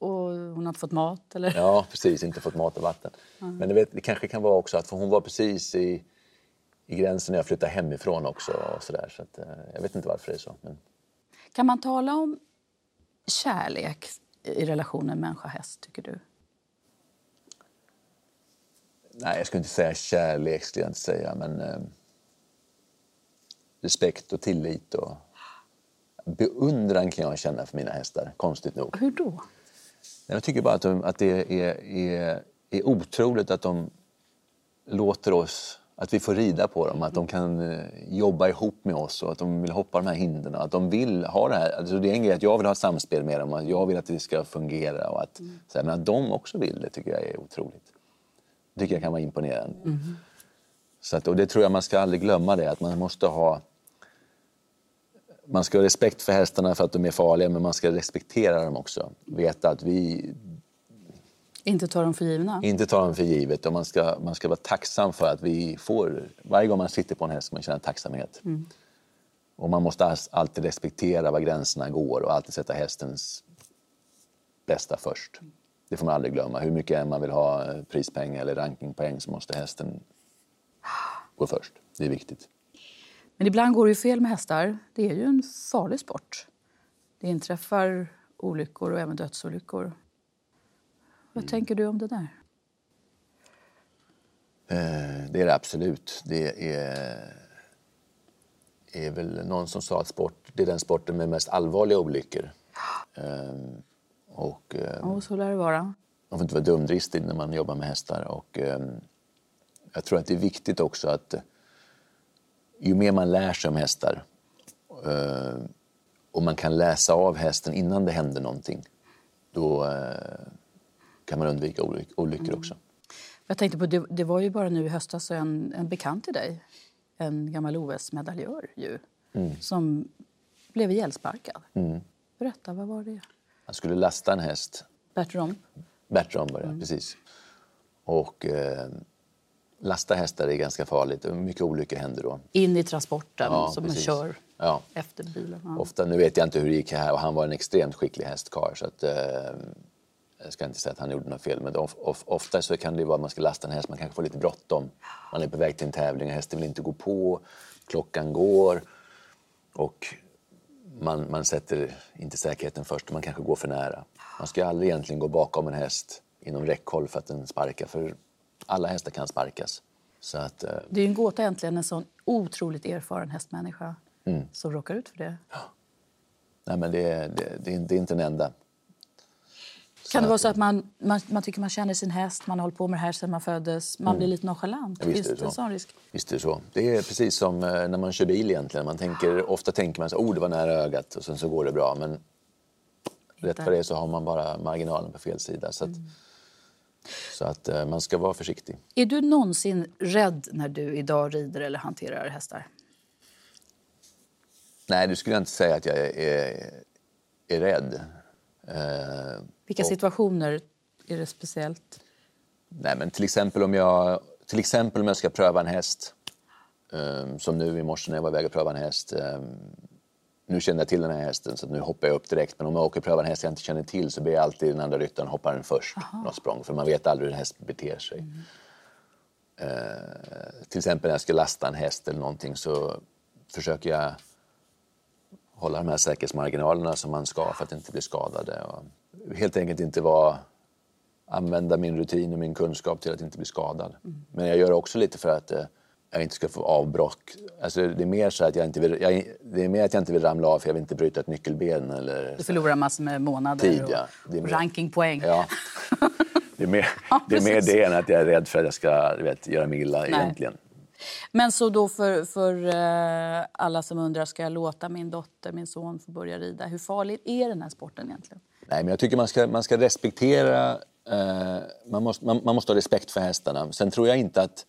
Speaker 3: Och hon har inte fått mat? Eller?
Speaker 5: Ja, precis. Inte fått mat och vatten.
Speaker 3: Mm.
Speaker 5: Men det, vet, det kanske kan vara också att för hon var precis i, i gränsen när jag flyttade hemifrån också. Och så där, så att, eh, jag vet inte varför det är så. Men
Speaker 3: Kan man tala om kärlek i relationen människa-häst, tycker du?
Speaker 5: nej, jag skulle inte säga kärlek, skulle jag inte säga. Men eh, respekt och tillit och beundran kan jag känna för mina hästar, konstigt nog.
Speaker 3: Hur då?
Speaker 5: Jag tycker bara att, de, att det är, är, är otroligt att de låter oss, att vi får rida på dem, att de kan eh, jobba ihop med oss och att de vill hoppa de här hindren. Att de vill ha det här. Alltså det är en grej att jag vill ha samspel med dem och att jag vill att det ska fungera. Och att, så här, men att de också vill det tycker jag är otroligt. Det tycker jag kan vara imponerande. Så att, och det tror jag man ska aldrig glömma det, att man måste ha man ska ha respekt för hästarna för att de är farliga, men man ska respektera dem också. Veta att vi
Speaker 3: Inte ta dem för givna?
Speaker 5: inte tar dem för givet och man ska, man ska vara tacksam för att vi får... Varje gång man sitter på en häst ska man känna tacksamhet.
Speaker 3: Mm.
Speaker 5: Och man måste alltid respektera var gränserna går och alltid sätta hästens bästa först. Det får man aldrig glömma. Hur mycket man vill ha prispengar eller rankingpoäng så måste hästen gå först. Det är viktigt.
Speaker 3: Men ibland går det ju fel med hästar. Det är ju en farlig sport. Det inträffar olyckor och även dödsolyckor. Vad tänker du om det där?
Speaker 5: Eh, Det är det absolut. Det är, är väl någon som sa att sport, det är den sporten med mest allvarliga olyckor. Ehm, Och,
Speaker 3: Ja, så lär det vara.
Speaker 5: man får inte vara dumdristig när man jobbar med hästar. Och, ehm, jag tror att det är viktigt också att ju mer man lär sig om hästar eh, och man kan läsa av hästen innan det händer någonting, då eh, kan man undvika oly- olyckor också.
Speaker 3: Jag tänkte på, det, det var ju bara nu i höstas en, en bekant till dig, en gammal OS-medaljör ju,
Speaker 5: Mm.
Speaker 3: som blev ihjälsparkad.
Speaker 5: Mm.
Speaker 3: Berätta, vad var det?
Speaker 5: Han skulle lasta en häst
Speaker 3: Bert Rom?
Speaker 5: Bertram var det,
Speaker 3: Mm.
Speaker 5: precis. Och eh, lasta hästar är ganska farligt. och Mycket olyckor händer då.
Speaker 3: In i transporten
Speaker 5: Ja,
Speaker 3: som
Speaker 5: precis.
Speaker 3: man kör
Speaker 5: Ja.
Speaker 3: efter bilen. Ja.
Speaker 5: Ofta, nu vet jag inte hur det gick här och han var en extremt skicklig hästkarl så att eh, jag ska inte säga att han gjorde något fel men of, of, ofta så kan det vara att man ska lasta en häst, man kanske får lite bråttom. Man är på väg till en tävling och hästen vill inte gå på, klockan går och man, man sätter inte säkerheten först, man kanske går för nära. Man ska aldrig egentligen gå bakom en häst inom räckhåll för att den sparkar för alla hästar kan sparkas. Så att, eh,
Speaker 3: Det är ju en gåta egentligen, en sån otroligt erfaren hästmänniska
Speaker 5: mm.
Speaker 3: som råkar ut för det.
Speaker 5: Nej, men det, det, det, är, det är inte den enda.
Speaker 3: Kan det vara så att man, man, man tycker man känner sin häst, man har hållit på med det här sedan man föddes, man
Speaker 5: Mm.
Speaker 3: blir lite nonchalant?
Speaker 5: Ja, visst är det så.
Speaker 3: risk?
Speaker 5: Visst är det så. Det är precis som eh, när man kör bil egentligen. Man tänker, ofta tänker man så oh det var nära ögat och sen så går det bra. Men rätt för det så har man bara marginalen på fel sida. Så att, så att eh, man ska vara försiktig.
Speaker 3: Är du någonsin rädd när du idag rider eller hanterar hästar?
Speaker 5: Nej, det skulle jag inte säga att jag är, är, är rädd. Eh,
Speaker 3: Vilka
Speaker 5: och-
Speaker 3: situationer är det speciellt?
Speaker 5: Nej, men till exempel om jag, till exempel om jag ska pröva en häst. ehm, som nu i morse när jag var iväg och pröva en häst. ehm, nu känner jag till den här hästen så nu hoppar jag upp direkt. Men om jag åker och prövar en häst jag inte känner till så ber jag alltid den andra ryttaren hoppa den först. Något språng, för man vet aldrig hur en häst beter sig. Eh, till exempel när jag ska lasta en häst eller någonting så försöker jag hålla de här säkerhetsmarginalerna som man ska för att inte bli skadade. Och helt enkelt inte vara använda min rutin och min kunskap till att inte bli skadad. Men jag gör det också lite för att eh, jag inte ska få avbrott. Alltså, det, är mer så att jag inte vill, jag, det är mer att jag inte vill ramla av för jag vill inte bryta ett nyckelben eller
Speaker 3: Du förlorar massor med månader
Speaker 5: Tid,
Speaker 3: och
Speaker 5: ja. Det är mer-
Speaker 3: rankingpoäng.
Speaker 5: Ja. Det är mer,
Speaker 3: Ja,
Speaker 5: det, är mer det än att jag är rädd för att jag ska vet, göra mig illa
Speaker 3: Nej.
Speaker 5: egentligen.
Speaker 3: Men så då för, för eh, alla som undrar, ska jag låta min dotter, min son få börja rida? Hur farlig är den här sporten egentligen?
Speaker 5: Nej, men jag tycker man ska, man ska respektera... Eh, man, måste, man, man måste ha respekt för hästarna. Sen tror jag inte att...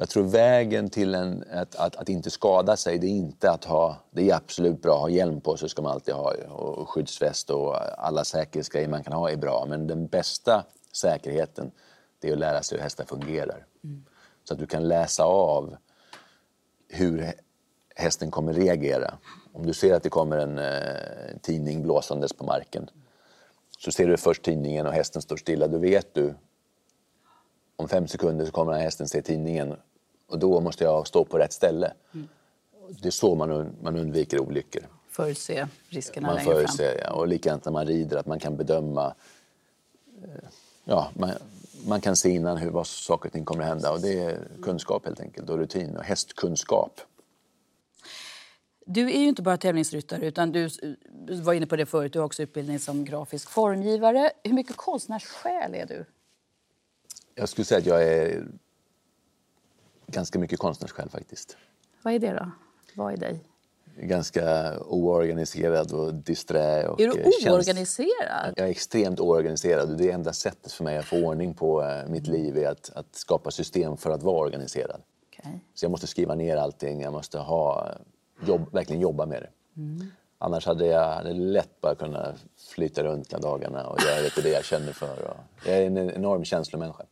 Speaker 5: Jag tror vägen till en, att, att, att inte skada sig, det är inte att ha... Det är absolut bra att ha hjälm på sig, ska man alltid ha. Och skyddsväst och alla säkerhetsgrejer man kan ha är bra. Men den bästa säkerheten, det är att lära sig hur hästar fungerar. Så att du kan läsa av hur hä- hästen kommer reagera. Om du ser att det kommer en eh, tidning blåsandes på marken så ser du först tidningen och hästen står stilla. Då vet du om fem sekunder så kommer den här hästen se tidningen och då måste jag stå på rätt ställe. Det är så man, un- man undviker olyckor.
Speaker 3: Förutse riskerna
Speaker 5: Man
Speaker 3: längre fram.
Speaker 5: förutser, ja. Och likadant när man rider, att man kan bedöma... eh, Ja, man, man kan se innan hur, vad saker och ting kommer att hända. Och det är kunskap helt enkelt, och rutin och hästkunskap.
Speaker 3: Du är ju inte bara tävlingsryttare, utan du du var inne på det förut, du har också utbildning som grafisk formgivare. Hur mycket konstnärssjäl är du?
Speaker 5: Jag skulle säga att jag är ganska mycket konstnärssjäl faktiskt.
Speaker 3: Vad är det då? Vad är dig?
Speaker 5: Ganska oorganiserad och disträ. Och
Speaker 3: Är du
Speaker 5: eh,
Speaker 3: oorganiserad?
Speaker 5: Jag är extremt oorganiserad det enda sättet för mig att få ordning på eh, mitt liv är att, att skapa system för att vara organiserad.
Speaker 3: Okej.
Speaker 5: Så jag måste skriva ner allting, jag måste ha, jobb, verkligen jobba med det.
Speaker 3: Mm.
Speaker 5: Annars hade jag hade lätt bara kunnat flyta runt hela dagarna och göra lite det jag känner för. Och jag är en enorm känslomänniska.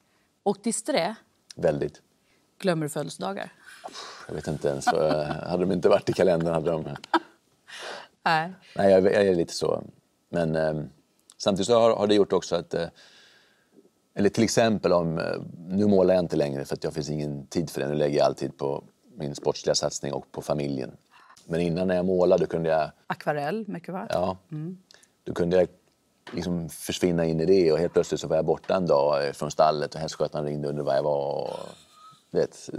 Speaker 3: Och disträ,
Speaker 5: Väldigt.
Speaker 3: Glömmer du födelsedagar?
Speaker 5: Jag vet inte ens. hade de inte varit i kalendern hade de...
Speaker 3: Nej.
Speaker 5: Nej, jag, är lite så. Men eh, samtidigt har, har det gjort också att... Eh, eller till exempel om... Eh, nu målar jag inte längre för att jag finns ingen tid för det. Nu lägger jag all tid på min sportsliga satsning och på familjen. Men innan när jag målade kunde jag...
Speaker 3: Akvarell, mycket va?
Speaker 5: Ja,
Speaker 3: Mm.
Speaker 5: då kunde jag liksom försvinna in i det och helt plötsligt så var jag borta en dag från stallet och hästskötaren ringde och undrade var jag var. Och, vet,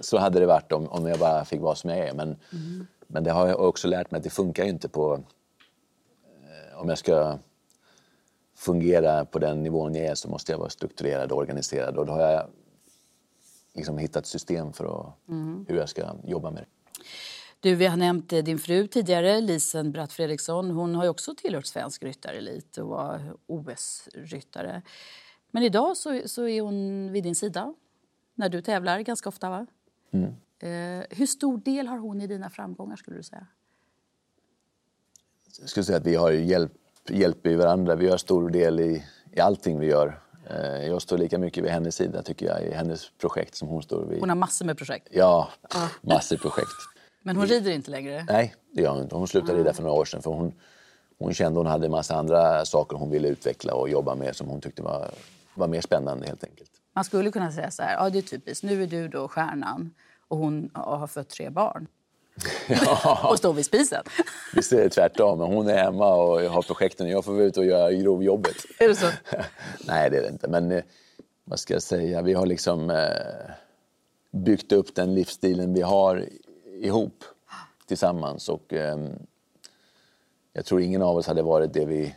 Speaker 5: så hade det varit om, om jag bara fick vara som jag är. Men, men det har jag också lärt mig att det funkar ju inte på... Eh, om jag ska fungera på den nivån jag är så måste jag vara strukturerad och organiserad. Och då har jag liksom hittat system för att,
Speaker 3: Mm.
Speaker 5: hur jag ska jobba med det.
Speaker 3: Du, vi har nämnt eh, din fru tidigare, Lisen Bratt Fredriksson. Hon har också tillhört svensk ryttarelit och var OS-ryttare. Men idag så, så är hon vid din sida när du tävlar ganska ofta, va?
Speaker 5: Mm.
Speaker 3: Eh, hur stor del har hon i dina framgångar, skulle du säga?
Speaker 5: Jag skulle säga att vi har hjälp, hjälper ju varandra. Vi har stor del i, i allting vi gör. Eh, Jag står lika mycket vid hennes sida tycker jag i hennes projekt som hon står vid.
Speaker 3: Hon har massor med projekt.
Speaker 5: Ja, massor projekt.
Speaker 3: Men hon rider inte längre?
Speaker 5: Nej, det gör hon inte. Hon slutade rida för några år sedan för hon, hon kände hon hade en massa andra saker hon ville utveckla och jobba med som hon tyckte var, var mer spännande helt enkelt.
Speaker 3: Man skulle kunna säga så här, ja det är typiskt, nu är du då stjärnan och hon har fött tre barn. och står vid spisen.
Speaker 5: Visst är det tvärtom. Hon är hemma och har projekten och jag får vara ute och göra grovjobbet.
Speaker 3: Är det så?
Speaker 5: Nej, det är det inte. Men eh, vad ska jag säga? Vi har liksom eh, byggt upp den livsstilen vi har ihop tillsammans. Och eh, jag tror ingen av oss hade varit det vi,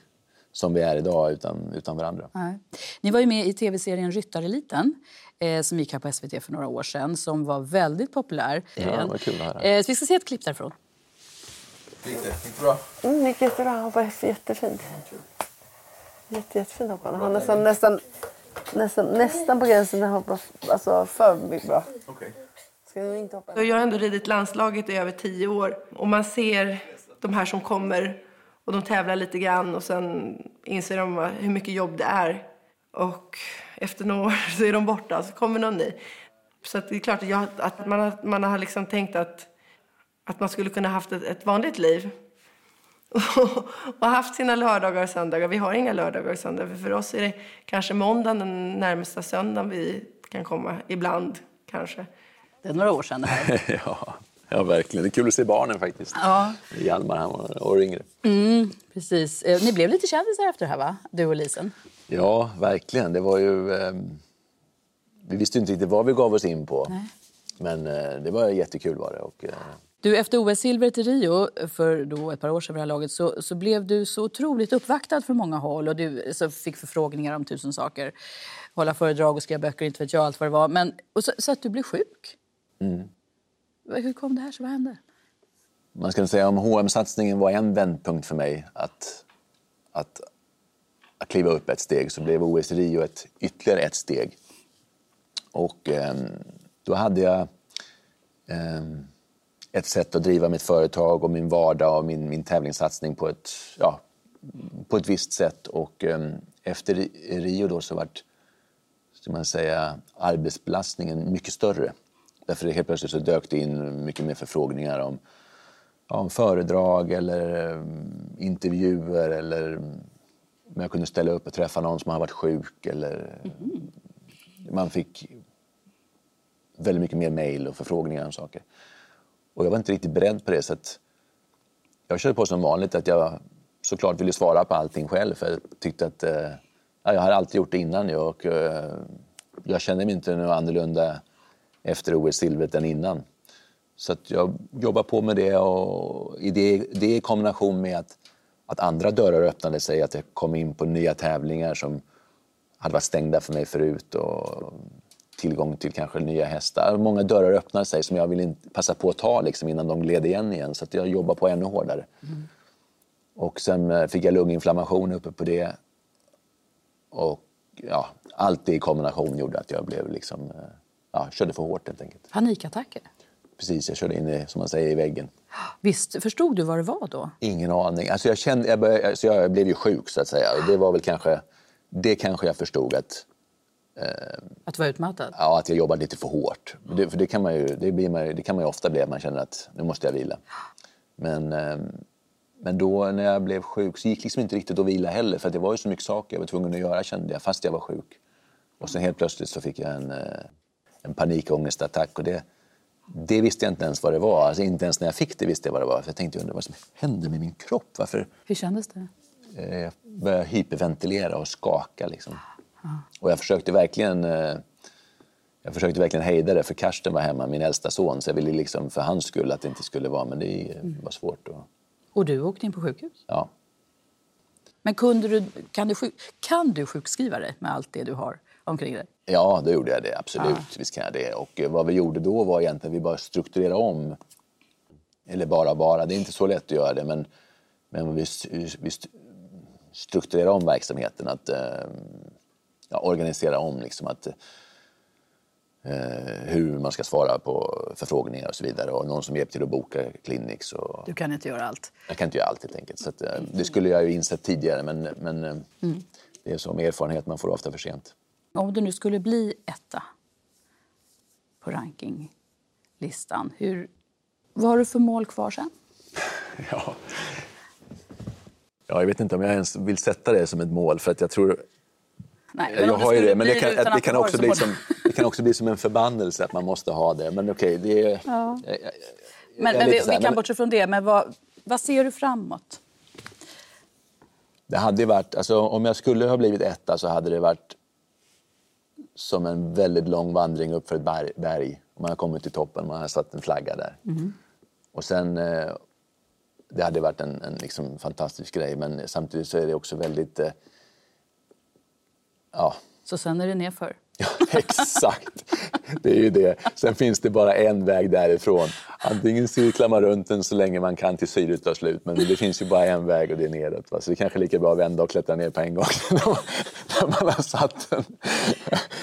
Speaker 5: som vi är idag utan, utan varandra.
Speaker 3: Nej. Ni var ju med i tv-serien Ryttareliten eh, som gick här på SVT för några år sedan som var väldigt populär.
Speaker 5: Ja, vad kul att höra.
Speaker 3: Eh, så vi ska se ett klipp därifrån.
Speaker 5: Gick det? Gick det bra?
Speaker 10: Mm, det gick jättebra. Han var jättefin. Jätte, jättefin hoppande. Han är nästan, nästan, nästan, nästan på gränsen att hoppa alltså, för mycket bra. Ska du inte hoppa?
Speaker 15: Jag har ändå ridit landslaget i över tio år och man ser de här som kommer och de tävlar lite grann och sen inser de hur mycket jobb det är. Och efter några år så är de borta så kommer någon ny. Så att det är klart att, jag, att man, har, man har liksom tänkt att, att man skulle kunna haft ett, ett vanligt liv. och haft sina lördagar och söndagar. Vi har inga lördagar och söndagar. För, för oss är det kanske måndagen den närmsta söndagen vi kan komma. Ibland kanske.
Speaker 3: Det är några år sedan det här.
Speaker 5: ja, ja, verkligen. Det är kul att se barnen faktiskt.
Speaker 3: Ja.
Speaker 5: Hjalmar, han var år yngre.
Speaker 3: Mm, precis. Eh, ni blev lite kändisar efter det här, va? Du och Lisen.
Speaker 5: Ja, verkligen. Det var ju... ehm, vi visste inte riktigt vad vi gav oss in på.
Speaker 3: Nej.
Speaker 5: Men eh, det var jättekul var det. Och, eh,
Speaker 3: Du, efter OS-silvret i Rio för då ett par år sedan här laget så, så blev du så otroligt uppvaktad från många håll och du så fick förfrågningar om tusen saker. Hålla föredrag och skriva böcker, inte vet jag allt vad det var. Men, och så, så att du blev sjuk.
Speaker 5: mm.
Speaker 3: Hur kom det här sig? Vad hände?
Speaker 5: Man ska säga om hm satsningen var en vändpunkt för mig att, att, att kliva upp ett steg så blev OS i Rio ett, ytterligare ett steg. Och eh, då hade jag eh, ett sätt att driva mitt företag och min vardag och min, min tävlingssatsning på ett, ja, på ett visst sätt. Och eh, efter Rio då så vart ska man säga, arbetsbelastningen mycket större. Därför helt plötsligt så dök det in mycket mer förfrågningar om, ja, om föredrag eller um, intervjuer eller om jag kunde ställa upp och träffa någon som har varit sjuk. Eller, Man fick väldigt mycket mer mejl och förfrågningar om saker. Och jag var inte riktigt beredd på det så att jag körde på som vanligt att jag såklart ville svara på allting själv för jag tyckte att eh, ja, jag har alltid gjort det innan ju och eh, jag känner mig inte något annorlunda efter OS-silvret än innan. Så jag jobbar på med det och i det, det i kombination med att, att andra dörrar öppnade sig, att jag kom in på nya tävlingar som hade varit stängda för mig förut och tillgång till kanske nya hästar. Många dörrar öppnade sig som jag ville inte passa på att ta liksom, innan de gled igen igen. Så att jag jobbar på ännu hårdare. Och sen eh, fick jag lunginflammation uppe på det. Och ja, allt det i kombination gjorde att jag blev liksom, eh, ja, körde för hårt helt enkelt.
Speaker 3: Panikattacker?
Speaker 5: Precis, jag körde in i, som man säger, i väggen.
Speaker 3: Visst, förstod du vad det var då?
Speaker 5: Ingen aning. Alltså jag, kände, jag, började, alltså jag blev ju sjuk så att säga. Och det var väl kanske, det kanske jag förstod att,
Speaker 3: Att du var utmattad?
Speaker 5: ja, att jag jobbade lite för hårt. Det, för det kan, man ju, det, blir man, det kan man ju ofta bli, att man känner att nu måste jag vila. Men, eh, men då när jag blev sjuk så gick liksom inte riktigt att vila heller. För det var ju så mycket saker jag var tvungen att göra kände jag, fast jag var sjuk. Och sen helt plötsligt så fick jag en, eh, en panikångestattack. Och det, det visste jag inte ens vad det var. Alltså inte ens när jag fick det visste jag vad det var. För jag tänkte, undrar vad som hände med min kropp? Varför
Speaker 3: Hur kändes det?
Speaker 5: eh, jag började hyperventilera och skaka. Liksom. Och jag försökte verkligen eh, jag försökte verkligen hejda det, för Karsten var hemma, min äldsta son. Så jag ville liksom för hans skull att det inte skulle vara, men det eh, var svårt. Och,
Speaker 3: Och du åkte in på sjukhus?
Speaker 5: ja.
Speaker 3: Men kunde du, kan, du, sjuk- kan du sjukskriva dig med allt det du har omkring dig?
Speaker 5: ja, då gjorde jag det. Absolut. Visst kan jag det. Och eh, vad vi gjorde då var egentligen vi bara strukturerade om Eller bara bara, det är inte så lätt att göra det men, men vi, vi strukturerar om verksamheten, att eh, ja, organisera om liksom att eh, hur man ska svara på förfrågningar och så vidare och någon som hjälper till att boka clinics. Och...
Speaker 3: Du kan inte göra allt.
Speaker 5: Jag kan inte göra allt helt enkelt. Så att, det skulle jag ju insett tidigare men, men
Speaker 3: Mm.
Speaker 5: det är som erfarenhet, man får ofta för sent.
Speaker 3: Om du nu skulle bli etta på rankinglistan, hur, vad har du för mål kvar sen?
Speaker 5: Ja. ja, jag vet inte om jag ens vill sätta det som ett mål för att jag tror
Speaker 3: Nej, men
Speaker 5: jag har ju det, men det kan, det, kan också bli som, det kan också bli som en förbannelse att man måste ha det. Men okej, det är...
Speaker 3: Ja.
Speaker 5: jag- jag-
Speaker 3: Men,
Speaker 5: är
Speaker 3: men vi,
Speaker 5: här,
Speaker 3: vi kan bortse från det. Men vad, vad ser du framåt?
Speaker 5: Det hade varit, alltså, om jag skulle ha blivit etta så hade det varit som en väldigt lång vandring upp för ett berg. Man har kommit till toppen, man har satt en flagga där. Och sen, eh, det hade varit en, en liksom fantastisk grej men samtidigt så är det också väldigt, eh, ja,
Speaker 3: Så sen är det nerför.
Speaker 5: exakt. Det är ju det. Sen finns det bara en väg därifrån. Antingen cirklar man runt den så länge man kan till syret tar slut men det finns ju bara en väg och det är neråt. Va? Så det är kanske är lika bra att vända och klättra ner på en gång när man har satt den.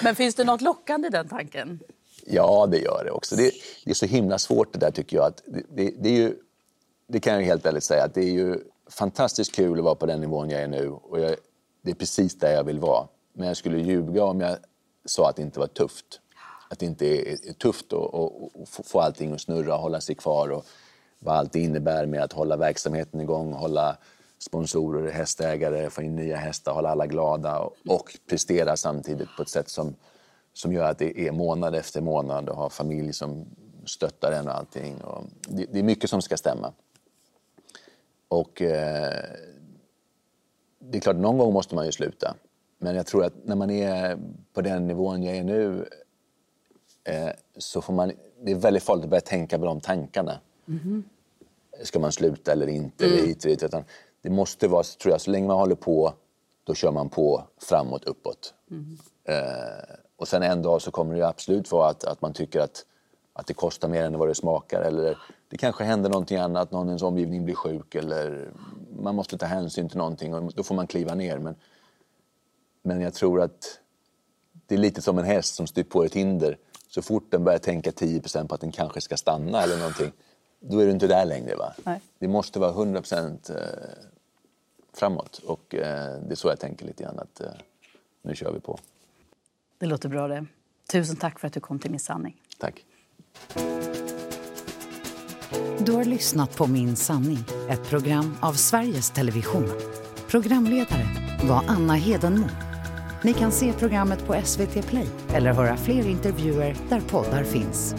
Speaker 3: Men finns det något lockande i den tanken?
Speaker 5: Ja, det gör det också. Det, det är så himla svårt det där tycker jag. Att det, det, är ju, det kan jag helt ärligt säga att det är ju fantastiskt kul att vara på den nivån jag är nu och jag, det är precis där jag vill vara. Men jag skulle ljuga om jag sa att det inte var tufft. Att det inte är, tufft att, att, få- allting att snurra, och hålla sig kvar och vad allt det innebär med att hålla verksamheten igång, hålla sponsorer, hästägare, få in nya hästar, hålla alla glada och, och prestera samtidigt på ett sätt som, som gör att det är månad efter månad och ha familj som stöttar en och allting. Och det, det är mycket som ska stämma. Och eh, det är klart, någon gång måste man ju sluta. Men jag tror att när man är på den nivån jag är nu eh, så får man, det är väldigt farligt att börja tänka på de tankarna. Ska man sluta eller inte? Eller hit och dit. Utan det måste vara, tror jag, så länge man håller på, då kör man på framåt, uppåt. Eh, och sen en dag så kommer det absolut vara att, att man tycker att, att det kostar mer än vad det smakar. Eller det kanske händer någonting annat, någon i ens omgivning blir sjuk eller man måste ta hänsyn till någonting och då får man kliva ner. Men, men jag tror att det är lite som en häst som styr på ett hinder. Så fort den börjar tänka 10% på att den kanske ska stanna eller någonting, då är du inte där längre. Va?
Speaker 3: Nej.
Speaker 5: Det måste vara 100 eh, framåt och eh, det är så jag tänker lite grann att eh, nu kör vi på.
Speaker 3: Det låter bra det. Tusen tack för att du kom till Min sanning.
Speaker 5: Tack.
Speaker 1: Du har lyssnat på Min sanning, ett program av Sveriges Television. Programledare var Anna Hedenmo. Ni kan se programmet på SVT Play eller höra fler intervjuer där poddar finns.